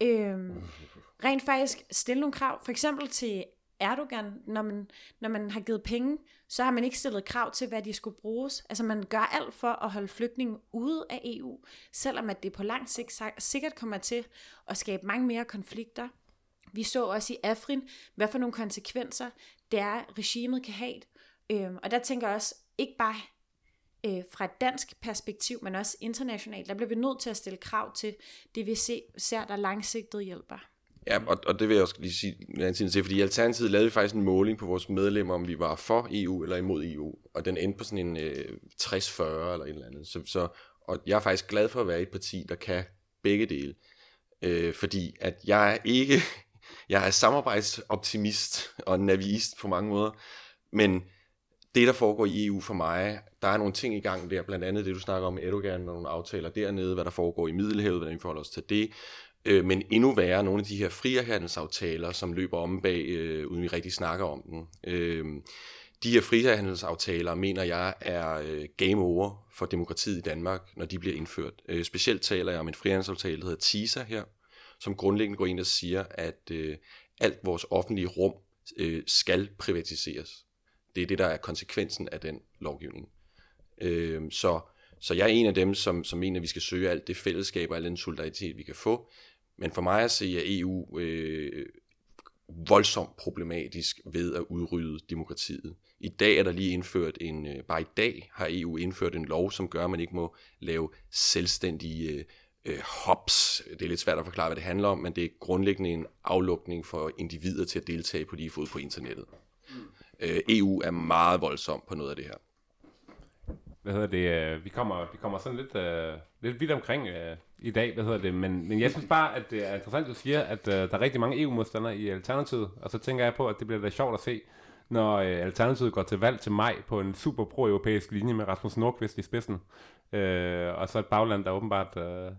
øh, rent faktisk stille nogle krav, for eksempel til Erdogan, når man, når man har givet penge, så har man ikke stillet krav til, hvad de skulle bruges. Altså man gør alt for at holde flygtningen ude af EU, selvom at det på lang sigt sikkert kommer til at skabe mange mere konflikter. Vi så også i Afrin, hvad for nogle konsekvenser det er, regimet kan have. Øhm, og der tænker jeg også, ikke bare øh, fra et dansk perspektiv, men også internationalt, der bliver vi nødt til at stille krav til det, vi ser, der langsigtet hjælper. Ja, og, og det vil jeg også lige sige, til, fordi i Alternativet lavede vi faktisk en måling på vores medlemmer, om vi var for EU eller imod EU, og den endte på sådan en øh, 60-40 eller et eller andet. Så, så, og jeg er faktisk glad for at være i et parti, der kan begge dele, øh, fordi at jeg er ikke, (laughs) jeg er samarbejdsoptimist og navist på mange måder, men det, der foregår i EU for mig, der er nogle ting i gang der, blandt andet det, du snakker om Erdogan og nogle aftaler dernede, hvad der foregår i Middelhavet, hvordan vi forholder os til det, øh, men endnu værre nogle af de her frihandelsaftaler, som løber om bag, øh, uden vi rigtig snakker om den. Øh, de her frihandelsaftaler, mener jeg, er øh, game over for demokratiet i Danmark, når de bliver indført. Øh, specielt taler jeg om en frihandelsaftale, der hedder TISA her, som grundlæggende går ind og siger, at øh, alt vores offentlige rum øh, skal privatiseres. Det er det, der er konsekvensen af den lovgivning. Øh, så, så jeg er en af dem, som, som mener, at vi skal søge alt det fællesskab og al den solidaritet, vi kan få. Men for mig at se, er EU øh, voldsomt problematisk ved at udrydde demokratiet. I dag er der lige indført en, øh, bare i dag har EU indført en lov, som gør, at man ikke må lave selvstændige øh, øh, hops. Det er lidt svært at forklare, hvad det handler om, men det er grundlæggende en aflukning for individer til at deltage på lige fod på internettet. Øh, EU er meget voldsom på noget af det her. Hvad hedder det? Øh, vi kommer, vi kommer sådan lidt, uh, lidt vidt omkring uh, i dag, hvad hedder det? Men, men jeg synes bare, at det er interessant, at du siger, at uh, der er rigtig mange EU-modstandere i Alternativet. Og så tænker jeg på, at det bliver da sjovt at se, når uh, Alternativet går til valg til maj på en super pro-europæisk linje med Rasmus Nordqvist i spidsen. Uh, og så et bagland, der åbenbart uh,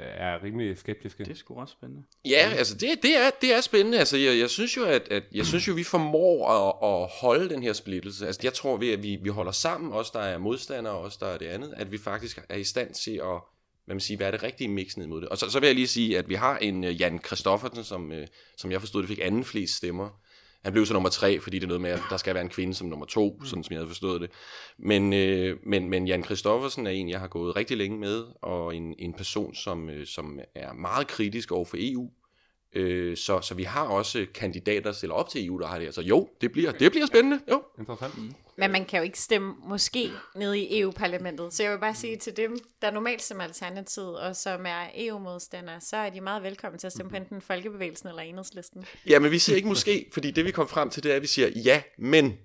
er rimelig skeptiske. Det er sgu også spændende. Ja, altså det, det, er, det er spændende. Altså jeg, jeg synes jo, at, at jeg synes jo, vi formår at, at holde den her splittelse. Altså jeg tror ved, at vi, vi holder sammen, os der er modstandere, og os der er det andet, at vi faktisk er i stand til at hvad man siger, hvad er det rigtige mix ned mod det. Og så, så vil jeg lige sige, at vi har en uh, Jan Kristoffersen, som, uh, som jeg forstod, det fik anden flest stemmer. Han blev så nummer tre, fordi det er noget med, at der skal være en kvinde som nummer to, mm. sådan som jeg havde forstået det. Men, øh, men, men Jan Kristoffersen er en, jeg har gået rigtig længe med, og en, en person, som, øh, som er meget kritisk over for EU. Øh, så, så vi har også kandidater, der stiller op til EU, der har det her. Så jo, det bliver, det bliver spændende. Jo. Interessant. Mm. Men man kan jo ikke stemme måske nede i EU-parlamentet. Så jeg vil bare sige til dem, der normalt som alternativ, og som er EU-modstandere, så er de meget velkommen til at stemme på enten Folkebevægelsen eller Enhedslisten. Ja, men vi siger ikke måske, fordi det vi kom frem til, det er, at vi siger ja, men.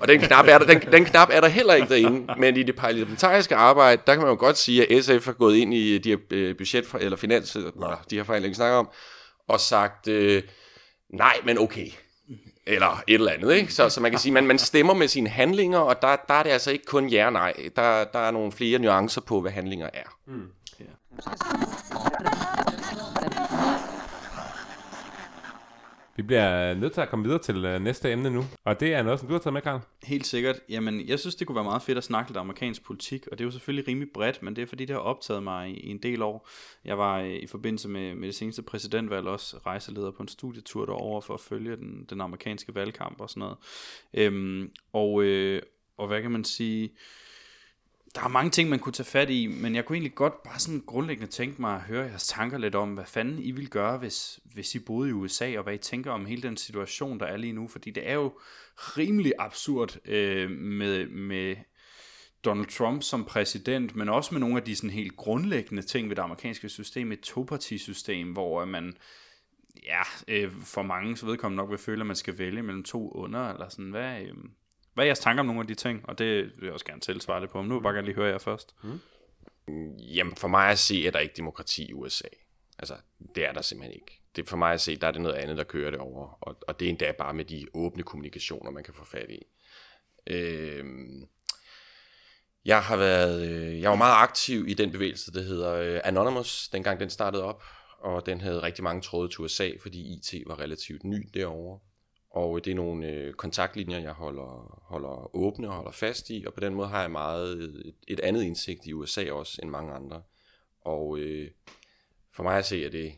Og den knap, er der, den, den knap er der heller ikke derinde. Men i det parlamentariske arbejde, der kan man jo godt sige, at SF har gået ind i de her øh, budget- eller finans, eller de her forhandlinger, vi snakker om, og sagt, øh, nej, men okay. Eller et eller andet, ikke? Så, så man kan sige, man, man stemmer med sine handlinger, og der, der er det altså ikke kun ja og nej. Der, der er nogle flere nuancer på, hvad handlinger er. Mm. Vi bliver øh, nødt til at komme videre til uh, næste emne nu. Og det er noget, som du har taget med, Karl. Helt sikkert. Jamen, jeg synes, det kunne være meget fedt at snakke lidt amerikansk politik, og det er jo selvfølgelig rimelig bredt, men det er fordi, det har optaget mig i, i en del år. Jeg var øh, i forbindelse med, med det seneste præsidentvalg også rejseleder på en studietur derover for at følge den, den amerikanske valgkamp og sådan noget. Øhm, og, øh, og hvad kan man sige... Der er mange ting, man kunne tage fat i, men jeg kunne egentlig godt bare sådan grundlæggende tænke mig at høre jeres tanker lidt om, hvad fanden I ville gøre, hvis, hvis I boede i USA, og hvad I tænker om hele den situation, der er lige nu, fordi det er jo rimelig absurd øh, med, med Donald Trump som præsident, men også med nogle af de sådan helt grundlæggende ting ved det amerikanske system, et topartisystem, hvor øh, man ja, øh, for mange så vedkommende nok vil føle, at man skal vælge mellem to under, eller sådan, hvad, øh, hvad er jeres tanker om nogle af de ting? Og det vil jeg også gerne tilsvare det på, men nu vil jeg bare gerne lige høre jer først. Mm. Jamen, for mig at se, er der ikke demokrati i USA. Altså, det er der simpelthen ikke. Det, for mig at se, der er det noget andet, der kører det over. Og, og det er endda bare med de åbne kommunikationer, man kan få fat i. Øhm, jeg har været, øh, jeg var meget aktiv i den bevægelse, der hedder øh, Anonymous, dengang den startede op. Og den havde rigtig mange tråde til USA, fordi IT var relativt ny derovre. Og det er nogle øh, kontaktlinjer, jeg holder, holder åbne og holder fast i, og på den måde har jeg meget et, et andet indsigt i USA også end mange andre. Og øh, for mig at se, at det,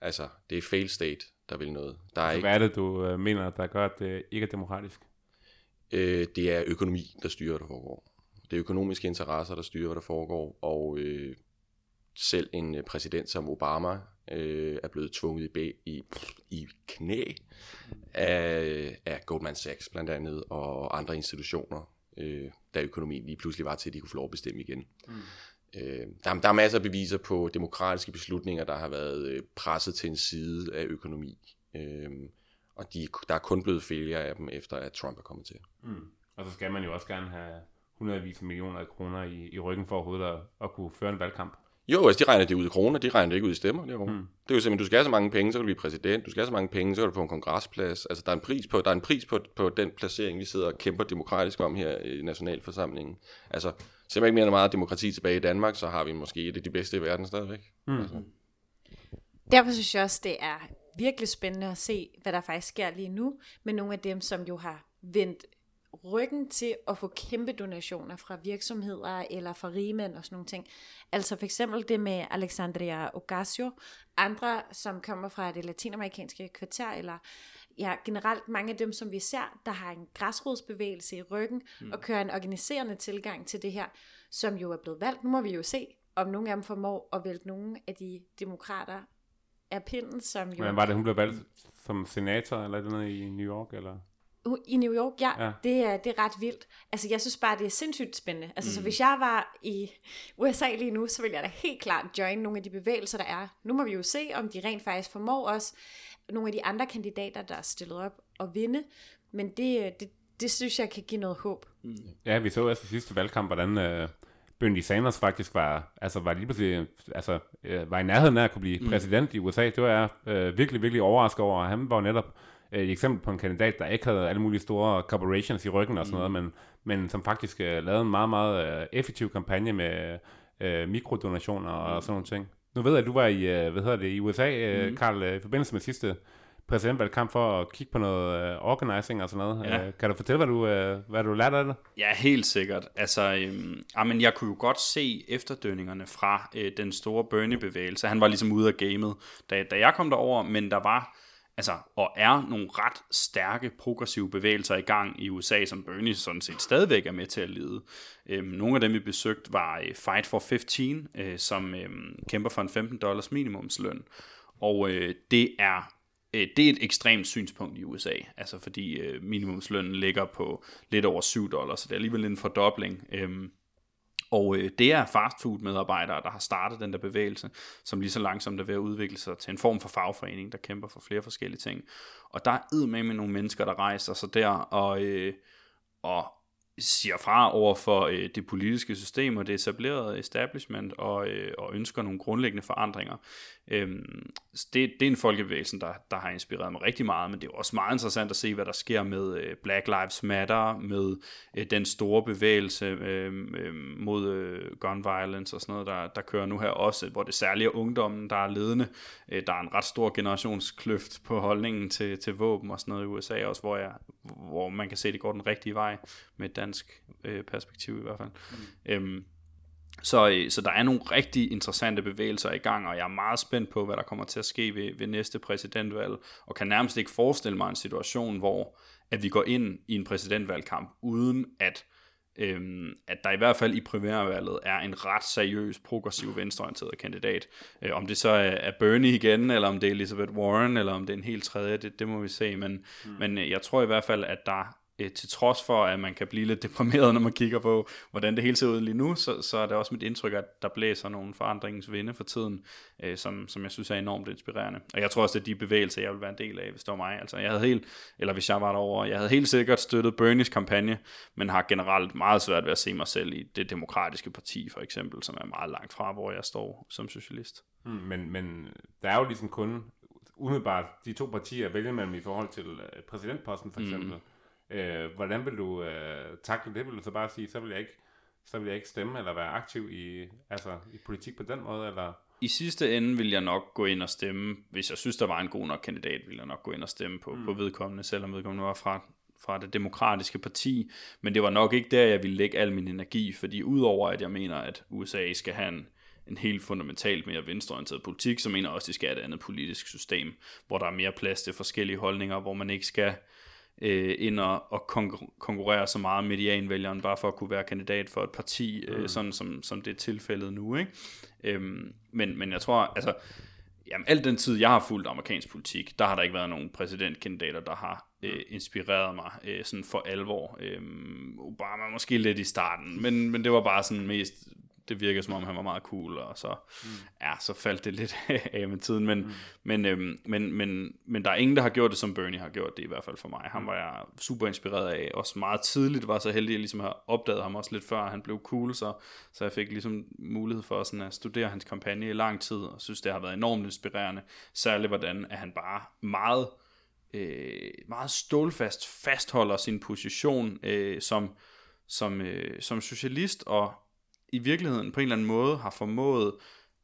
altså, det er fail state, der vil noget. Der er Så ikke, hvad er det, du øh, mener, der gør, at det ikke er demokratisk? øh, det er økonomi, der styrer, hvad der foregår. Det er økonomiske interesser, der styrer, hvad der foregår, og øh, selv en øh, præsident som Obama øh, er blevet tvunget i, bag, i, i knæ af, af Goldman Sachs blandt andet, og andre institutioner, øh, da økonomien lige pludselig var til, at de kunne få lov at bestemme igen. Mm. Øh, der, er- der er masser af beviser på demokratiske beslutninger, der har været øh, presset til en side af økonomi. Øh, og de, der er kun blevet failure af dem, efter at Trump er kommet til. Mm. Og så skal man jo også gerne have hundredvis af millioner af kroner i, i ryggen for overhovedet at, at kunne føre en valgkamp. Jo, altså de regner det ud i kroner, de regner det ikke ud i stemmer derovre. Mm. Det er jo simpelthen, du skal have så mange penge, så kan du blive præsident, du skal have så mange penge, så kan du få en kongressplads. Altså der er en pris på, der er en pris på, på den placering, vi sidder og kæmper demokratisk om her i nationalforsamlingen. Altså, selvom ikke mere end meget demokrati tilbage i Danmark, så har vi måske et af de bedste i verden stadigvæk. Mm. Altså. Derfor synes jeg også, det er virkelig spændende at se, hvad der faktisk sker lige nu, med nogle af dem, som jo har vendt ryggen til at få kæmpe donationer fra virksomheder eller fra rigmænd og sådan nogle ting. Altså for eksempel det med Alexandria Ocasio, andre som kommer fra det latinamerikanske kvarter, eller ja, generelt mange af dem, som vi ser, der har en græsrodsbevægelse i ryggen mm. og kører en organiserende tilgang til det her, som jo er blevet valgt. Nu må vi jo se, om nogle af dem formår at vælte nogle af de demokrater af pinden, som jo... Men var det, hun blev valgt som senator eller noget i New York? Eller? I New York, ja, Ja. Det, er, det er ret vildt. Altså, jeg synes bare, det er sindssygt spændende. Altså, mm. så hvis jeg var i USA lige nu, så ville jeg da helt klart join nogle af de bevægelser, der er. Nu må vi jo se, om de rent faktisk formår os nogle af de andre kandidater, der er stillet op og vinde. Men det, det, det synes jeg kan give noget håb. Ja, vi så også i sidste valgkamp, hvordan øh, Bernie Sanders faktisk var, altså var lige pludselig, altså øh, var i nærheden af at kunne blive mm. præsident i USA. Det var jeg øh, virkelig, virkelig overrasket over. Han var netop øh, et eksempel på en kandidat, der ikke havde alle mulige store corporations i ryggen og sådan noget, men, men som faktisk øh, lavede en meget, meget øh, effektiv kampagne med øh, mikrodonationer og sådan nogle ting. Nu ved jeg, at du var i, øh, hvad hedder det, i USA, øh, mm. Karl, øh, i forbindelse med sidste præsidentvalgkamp for at kigge på noget øh, organizing og sådan noget. Ja. Øh, kan du fortælle, hvad du, øh, hvad du lærte af det? Ja, helt sikkert. Altså, øhm, men jeg kunne jo godt se efterdønningerne fra øh, den store Bernie-bevægelse. Han var ligesom ude af gamet, da, da jeg kom derover, men der var altså, og er nogle ret stærke progressive bevægelser i gang i USA, som Bernie sådan set stadigvæk er med til at lede. Øhm, nogle af dem, vi besøgte, var øh, Fight for 15, øh, som øh, kæmper for en 15 dollars minimumsløn. Og øh, det er øh, det er et ekstremt synspunkt i USA, altså fordi øh, minimumslønnen ligger på lidt over 7 dollars, så det er alligevel en fordobling. Øhm, og øh, det er fastfood medarbejdere, der har startet den der bevægelse, som lige så langsomt er ved at udvikle sig til en form for fagforening, der kæmper for flere forskellige ting. Og der er med med nogle mennesker, der rejser sig der og, øh, og siger fra over for øh, det politiske system og det etablerede establishment og, øh, og ønsker nogle grundlæggende forandringer. Øhm, det, det er en folkebevægelse, der, der har inspireret mig rigtig meget, men det er også meget interessant at se, hvad der sker med øh, Black Lives Matter, med øh, den store bevægelse øh, øh, mod øh, gun violence og sådan noget, der, der kører nu her også, hvor det særligt er ungdommen, der er ledende. Øh, der er en ret stor generationskløft på holdningen til, til våben og sådan noget i USA også, hvor, jeg, hvor man kan se, at det går den rigtige vej med et dansk øh, perspektiv i hvert fald. Mm. Øhm, så, øh, så der er nogle rigtig interessante bevægelser i gang, og jeg er meget spændt på, hvad der kommer til at ske ved, ved næste præsidentvalg, og kan nærmest ikke forestille mig en situation, hvor at vi går ind i en præsidentvalgkamp, uden at, øhm, at der i hvert fald i primærvalget er en ret seriøs, progressiv, venstreorienteret kandidat. Øh, om det så er, er Bernie igen, eller om det er Elizabeth Warren, eller om det er en helt tredje, det, det må vi se, men, mm. men øh, jeg tror i hvert fald, at der øh, til trods for, at man kan blive lidt deprimeret, når man kigger på, hvordan det hele ser ud lige nu, så, så er det også mit indtryk, at der blæser nogle forandringsvinde for tiden, øh, som, som jeg synes er enormt inspirerende. Og jeg tror også, det er de bevægelser, jeg vil være en del af, hvis det var mig. Altså, jeg havde helt, eller hvis jeg var derovre, jeg havde helt sikkert støttet Bernies kampagne, men har generelt meget svært ved at se mig selv i det demokratiske parti, for eksempel, som er meget langt fra, hvor jeg står som socialist. Hmm, men, men der er jo ligesom kun umiddelbart de to partier vælger man i forhold til øh, præsidentposten for eksempel. Mm. Øh, hvordan vil du øh, takle det? Vil du så bare sige, så vil jeg ikke, så vil jeg ikke stemme eller være aktiv i, altså, i politik på den måde? Eller? I sidste ende vil jeg nok gå ind og stemme, hvis jeg synes, der var en god nok kandidat, vil jeg nok gå ind og stemme på, mm. på vedkommende, selvom vedkommende var fra, fra det demokratiske parti. Men det var nok ikke der, jeg ville lægge al min energi, fordi udover at jeg mener, at USA skal have en, en helt fundamentalt mere venstreorienteret politik, så mener jeg også, at de skal have et andet politisk system, hvor der er mere plads til forskellige holdninger, hvor man ikke skal øh, ind og, og konkurrere så meget medianvælgeren, bare for at kunne være kandidat for et parti, øh, mm. sådan som, som det er tilfældet nu. Ikke? Øhm, men, men jeg tror, altså, jamen, al den tid, jeg har fulgt amerikansk politik, der har der ikke været nogen præsidentkandidater, der har øh, inspireret mig øh, sådan for alvor. Øh, Obama måske lidt i starten, men, men det var bare sådan mest det virkede som om han var meget cool, og så, mm. ja, så faldt det lidt (laughs) af med tiden, men, mm. men, øhm, men, men, men der er ingen, der har gjort det, som Bernie har gjort det, i hvert fald for mig. Han var jeg super inspireret af, også meget tidligt var så heldig, at jeg ligesom har opdaget ham også lidt før han blev cool, så, så jeg fik ligesom mulighed for sådan at studere hans kampagne i lang tid, og synes, det har været enormt inspirerende, særligt hvordan at han bare meget, øh, meget stålfast fastholder sin position øh, som, som, øh, som socialist, og i virkeligheden på en eller anden måde har formået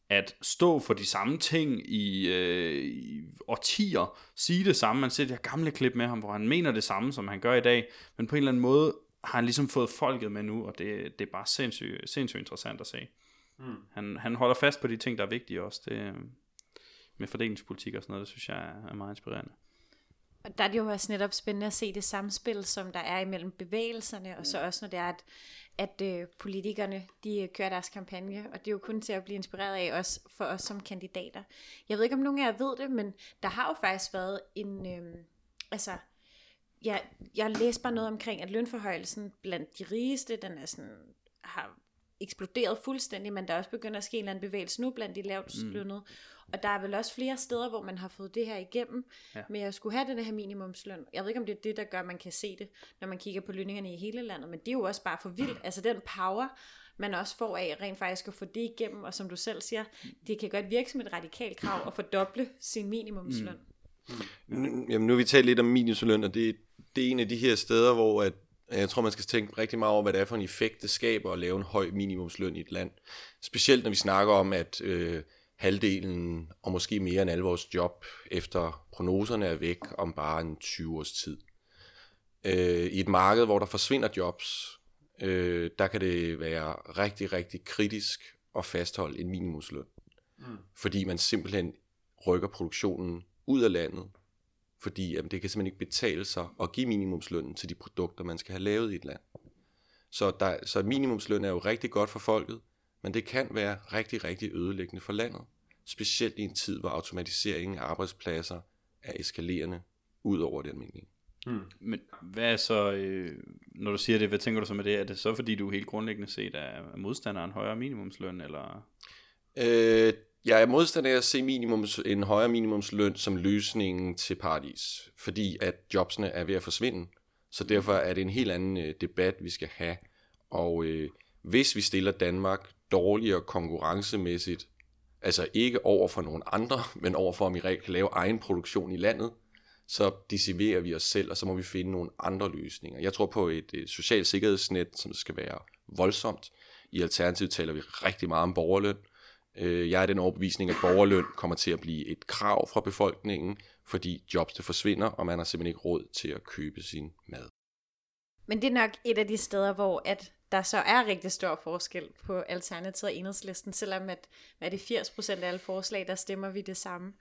at stå for de samme ting i, øh, i årtier, sige det samme. Man ser de her gamle klip med ham, hvor han mener det samme, som han gør i dag, men på en eller anden måde har han ligesom fået folket med nu, og det, det er bare sindssygt, sindssygt interessant at se. Mm. Han, han holder fast på de ting, der er vigtige også. Det, med fordelingspolitik og sådan noget, det synes jeg er meget inspirerende. Og der er det jo også netop spændende at se det samspil, som der er imellem bevægelserne, og så også når det er, at, at øh, politikerne de øh, kører deres kampagne, og det er jo kun til at blive inspireret af også for os som kandidater. Jeg ved ikke, om nogen af jer ved det, men der har jo faktisk været en, øh, altså, jeg, jeg læste bare noget omkring, at lønforhøjelsen blandt de rigeste, den er sådan, har eksploderet fuldstændig, men der er også begyndt at ske en eller anden bevægelse nu blandt de lavt lønnede. Mm. Og der er vel også flere steder, hvor man har fået det her igennem, ja. med at skulle have den her minimumsløn. Jeg ved ikke, om det er det, der gør, at man kan se det, når man kigger på lønningerne i hele landet, men det er jo også bare for vildt. Altså den power, man også får af rent faktisk at få det igennem, og som du selv siger, det kan godt virke som et radikalt krav at fordoble sin minimumsløn. Mm. Jamen, nu har vi talt lidt om minimumsløn, og det, det er en af de her steder, hvor at, jeg tror, man skal tænke rigtig meget over, hvad det er for en effekt, det skaber at lave en høj minimumsløn i et land. Specielt når vi snakker om, at øh, halvdelen, og måske mere end alle vores job, efter prognoserne er væk om bare en 20 års tid. Øh, I et marked, hvor der forsvinder jobs, øh, der kan det være rigtig, rigtig kritisk at fastholde en minimumsløn. Mm. Fordi man simpelthen rykker produktionen ud af landet, fordi jamen, det kan simpelthen ikke betale sig at give minimumslønnen til de produkter, man skal have lavet i et land. Så, der, så minimumsløn er jo rigtig godt for folket, men det kan være rigtig, rigtig ødelæggende for landet. Specielt i en tid, hvor automatiseringen af arbejdspladser er eskalerende ud over det almindelige. Hmm. Men hvad er så, øh, når du siger det, hvad tænker du så med det? Er det så fordi du helt grundlæggende set er modstander af en højere minimumsløn, eller? Øh, jeg er modstander af at se minimums, en højere minimumsløn som løsningen til paradis, fordi at jobsene er ved at forsvinde. Så derfor er det en helt anden øh, debat, vi skal have. Og øh, hvis vi stiller Danmark dårligere konkurrencemæssigt, altså ikke over for nogen andre, men over for, om vi reelt kan lave egen produktion i landet, så deciverer vi os selv, og så må vi finde nogle andre løsninger. Jeg tror på et, et socialt sikkerhedsnet, som skal være voldsomt. I Alternativet taler vi rigtig meget om borgerløn. Øh, jeg er den overbevisning, at borgerløn kommer til at blive et krav fra befolkningen, fordi jobs det forsvinder, og man har simpelthen ikke råd til at købe sin mad. Men det er nok et af de steder, hvor at der så er rigtig stor forskel på Alternativet og Enhedslisten, selvom at, hvad er det 80% af alle forslag, der stemmer vi det samme.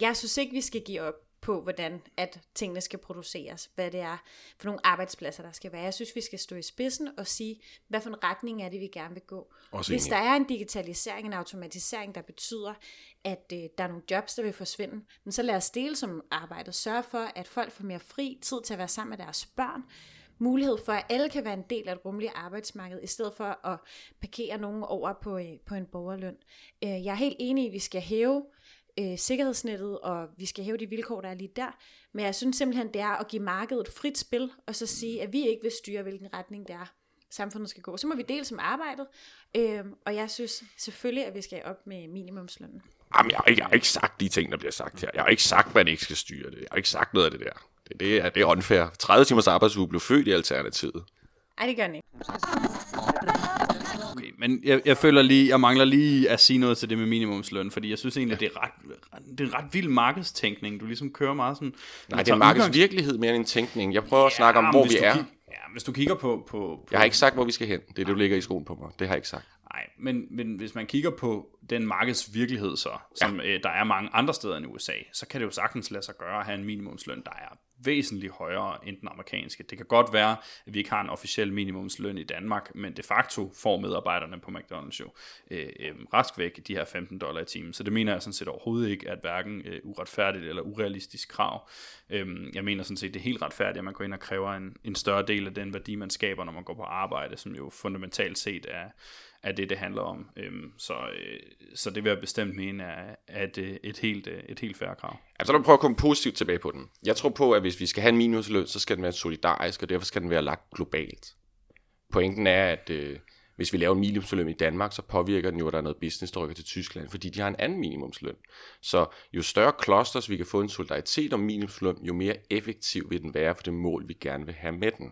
Jeg synes ikke, vi skal give op på, hvordan at tingene skal produceres, hvad det er for nogle arbejdspladser, der skal være. Jeg synes, vi skal stå i spidsen og sige, hvad for en retning er det, vi gerne vil gå. Også Hvis der er en digitalisering, en automatisering, der betyder, at øh, der er nogle jobs, der vil forsvinde, men så lad os dele som arbejdet. Sørge for, at folk får mere fri tid til at være sammen med deres børn, mulighed for, at alle kan være en del af et rummeligt arbejdsmarked, i stedet for at parkere nogen over på, øh, på en borgerløn. Øh, jeg er helt enig i, at vi skal hæve øh, sikkerhedsnettet, og vi skal hæve de vilkår, der er lige der. Men jeg synes simpelthen, det er at give markedet frit spil, og så sige, at vi ikke vil styre, hvilken retning det er, samfundet skal gå. Så må vi dele som arbejdet, øh, og jeg synes selvfølgelig, at vi skal op med minimumslønnen. Jamen, jeg har, ikke, jeg har ikke sagt de ting, der bliver sagt her. Jeg har ikke sagt, at man ikke skal styre det. Jeg har ikke sagt noget af det der. Det, det, er, det er unfair. 30 timers arbejdsuge blev født i Alternativet. Ej, det gør den ikke. Okay, men jeg, jeg føler lige, jeg mangler lige at sige noget til det med minimumsløn, fordi jeg synes egentlig, det er ret, det er en ret vild markedstænkning. Du ligesom kører meget sådan... Nej, det er markedsvirkelighed mere end en tænkning. Jeg prøver ja, at snakke om, hvor vi er. Ja, hvis du kigger på, på, på... Jeg har ikke sagt, hvor vi skal hen. Det er det, du ligger i skoen på mig. Det har jeg ikke sagt. Nej, men, men hvis man kigger på den markedsvirkelighed så, som ja. øh, der er mange andre steder end USA, så kan det jo sagtens lade sig gøre at have en minimumsløn, der er væsentligt højere end den amerikanske. Det kan godt være, at vi ikke har en officiel minimumsløn i Danmark, men de facto får medarbejderne på McDonald's jo øh, øh, rask væk de her 15 dollar i timen. Så det mener jeg sådan set overhovedet ikke at hverken øh, uretfærdigt eller urealistisk krav. Øh, jeg mener sådan set, det er helt retfærdigt, at man går ind og kræver en, en større del af den værdi, man skaber, når man går på arbejde, som jo fundamentalt set er, er det, det handler om. Øhm, så, øh, så det vil jeg bestemt mene er, er et, et, helt, øh, et helt færre krav. Altså, lad mig prøve at komme positivt tilbage på den. Jeg tror på, at hvis vi skal have en minusløn, så skal den være solidarisk, og derfor skal den være lagt globalt. Pointen er, at øh, hvis vi laver en minimumsløn i Danmark, så påvirker den jo, at der er noget business, der rykker til Tyskland, fordi de har en anden minimumsløn. Så jo større clusters vi kan få en solidaritet om minimumsløn, jo mere effektiv vil den være for det mål, vi gerne vil have med den.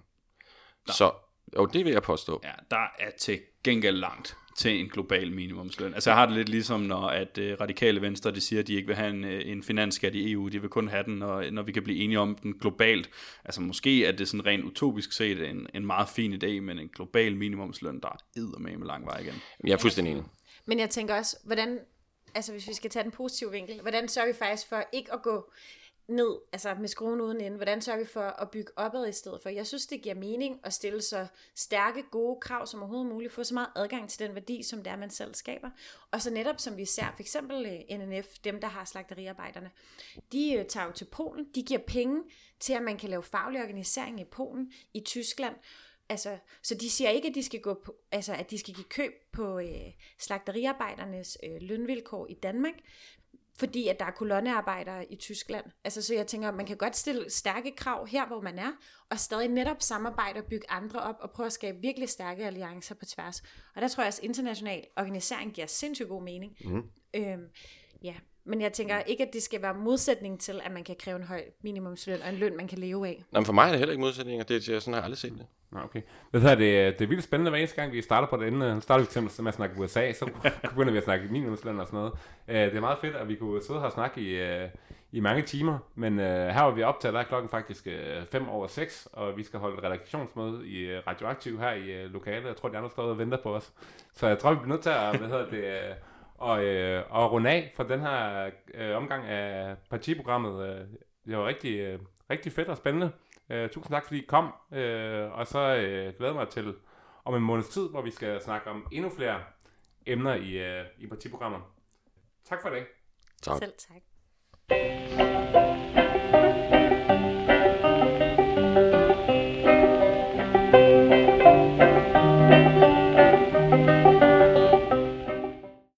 Nå. Så og det vil jeg påstå. Ja, der er til gengæld langt til en global minimumsløn. Altså jeg har det lidt ligesom, når at uh, radikale venstre, de siger, at de ikke vil have en, uh, en finansskat i EU, de vil kun have den, når, når vi kan blive enige om den globalt. Altså måske er det sådan rent utopisk set en, en meget fin idé, men en global minimumsløn, der er med med lang vej igen. Jeg er fuldstændig enig. Men jeg tænker også, hvordan, altså hvis vi skal tage den positive vinkel, hvordan sørger vi faktisk for ikke at gå ned, altså med skruen uden ende? Hvordan sørger vi for at bygge opad i stedet for? Jeg synes, det giver mening at stille så stærke, gode krav som overhovedet muligt, få så meget adgang til den værdi, som det er, man selv skaber. Og så netop som vi ser, for eksempel øh, NNF, dem der har slagteriarbejderne, de øh, tager jo til Polen, de giver penge til, at man kan lave faglig organisering i Polen, i Tyskland, Altså, så de siger ikke, at de skal gå på, altså, at de skal give køb på øh, slagteriarbejdernes øh, lønvilkår i Danmark, fordi at der er kolonnearbejdere i Tyskland. Altså, så jeg tænker, man kan godt stille stærke krav her, hvor man er, og stadig netop samarbejde og bygge andre op, og prøve at skabe virkelig stærke alliancer på tværs. Og der tror jeg, at international organisering giver sindssygt god mening. Mm. Øhm, ja, men jeg tænker ikke, at det skal være modsætning til, at man kan kræve en høj minimumsløn og en løn, man kan leve af. Nå, men for mig er det heller ikke modsætning, og det, sådan har jeg aldrig set det. Nå, okay. Hvad hedder det? Det er vildt spændende, hver eneste gang vi starter på det emne. Starter vi for eksempel med at snakke USA, så (laughs) begynder vi at snakke minimumsløn og sådan noget. Uh, det er meget fedt, at vi kunne sidde her og snakke i, uh, i mange timer, men uh, her var vi optaget, der er klokken faktisk 5 uh, over 6, og vi skal holde et redaktionsmøde i Radioaktiv her i lokalet. Jeg tror, de andre står og venter på os. Så jeg tror, vi bliver nødt til at, hvad hedder det, og, øh, og runde af for den her øh, omgang af partiprogrammet. Øh, det var rigtig, øh, rigtig fedt og spændende. Øh, tusind tak, fordi I kom. Øh, og så øh, glæder mig til om en måneds tid, hvor vi skal snakke om endnu flere emner i, øh, i partiprogrammet. Tak for det. Tak. Selv tak.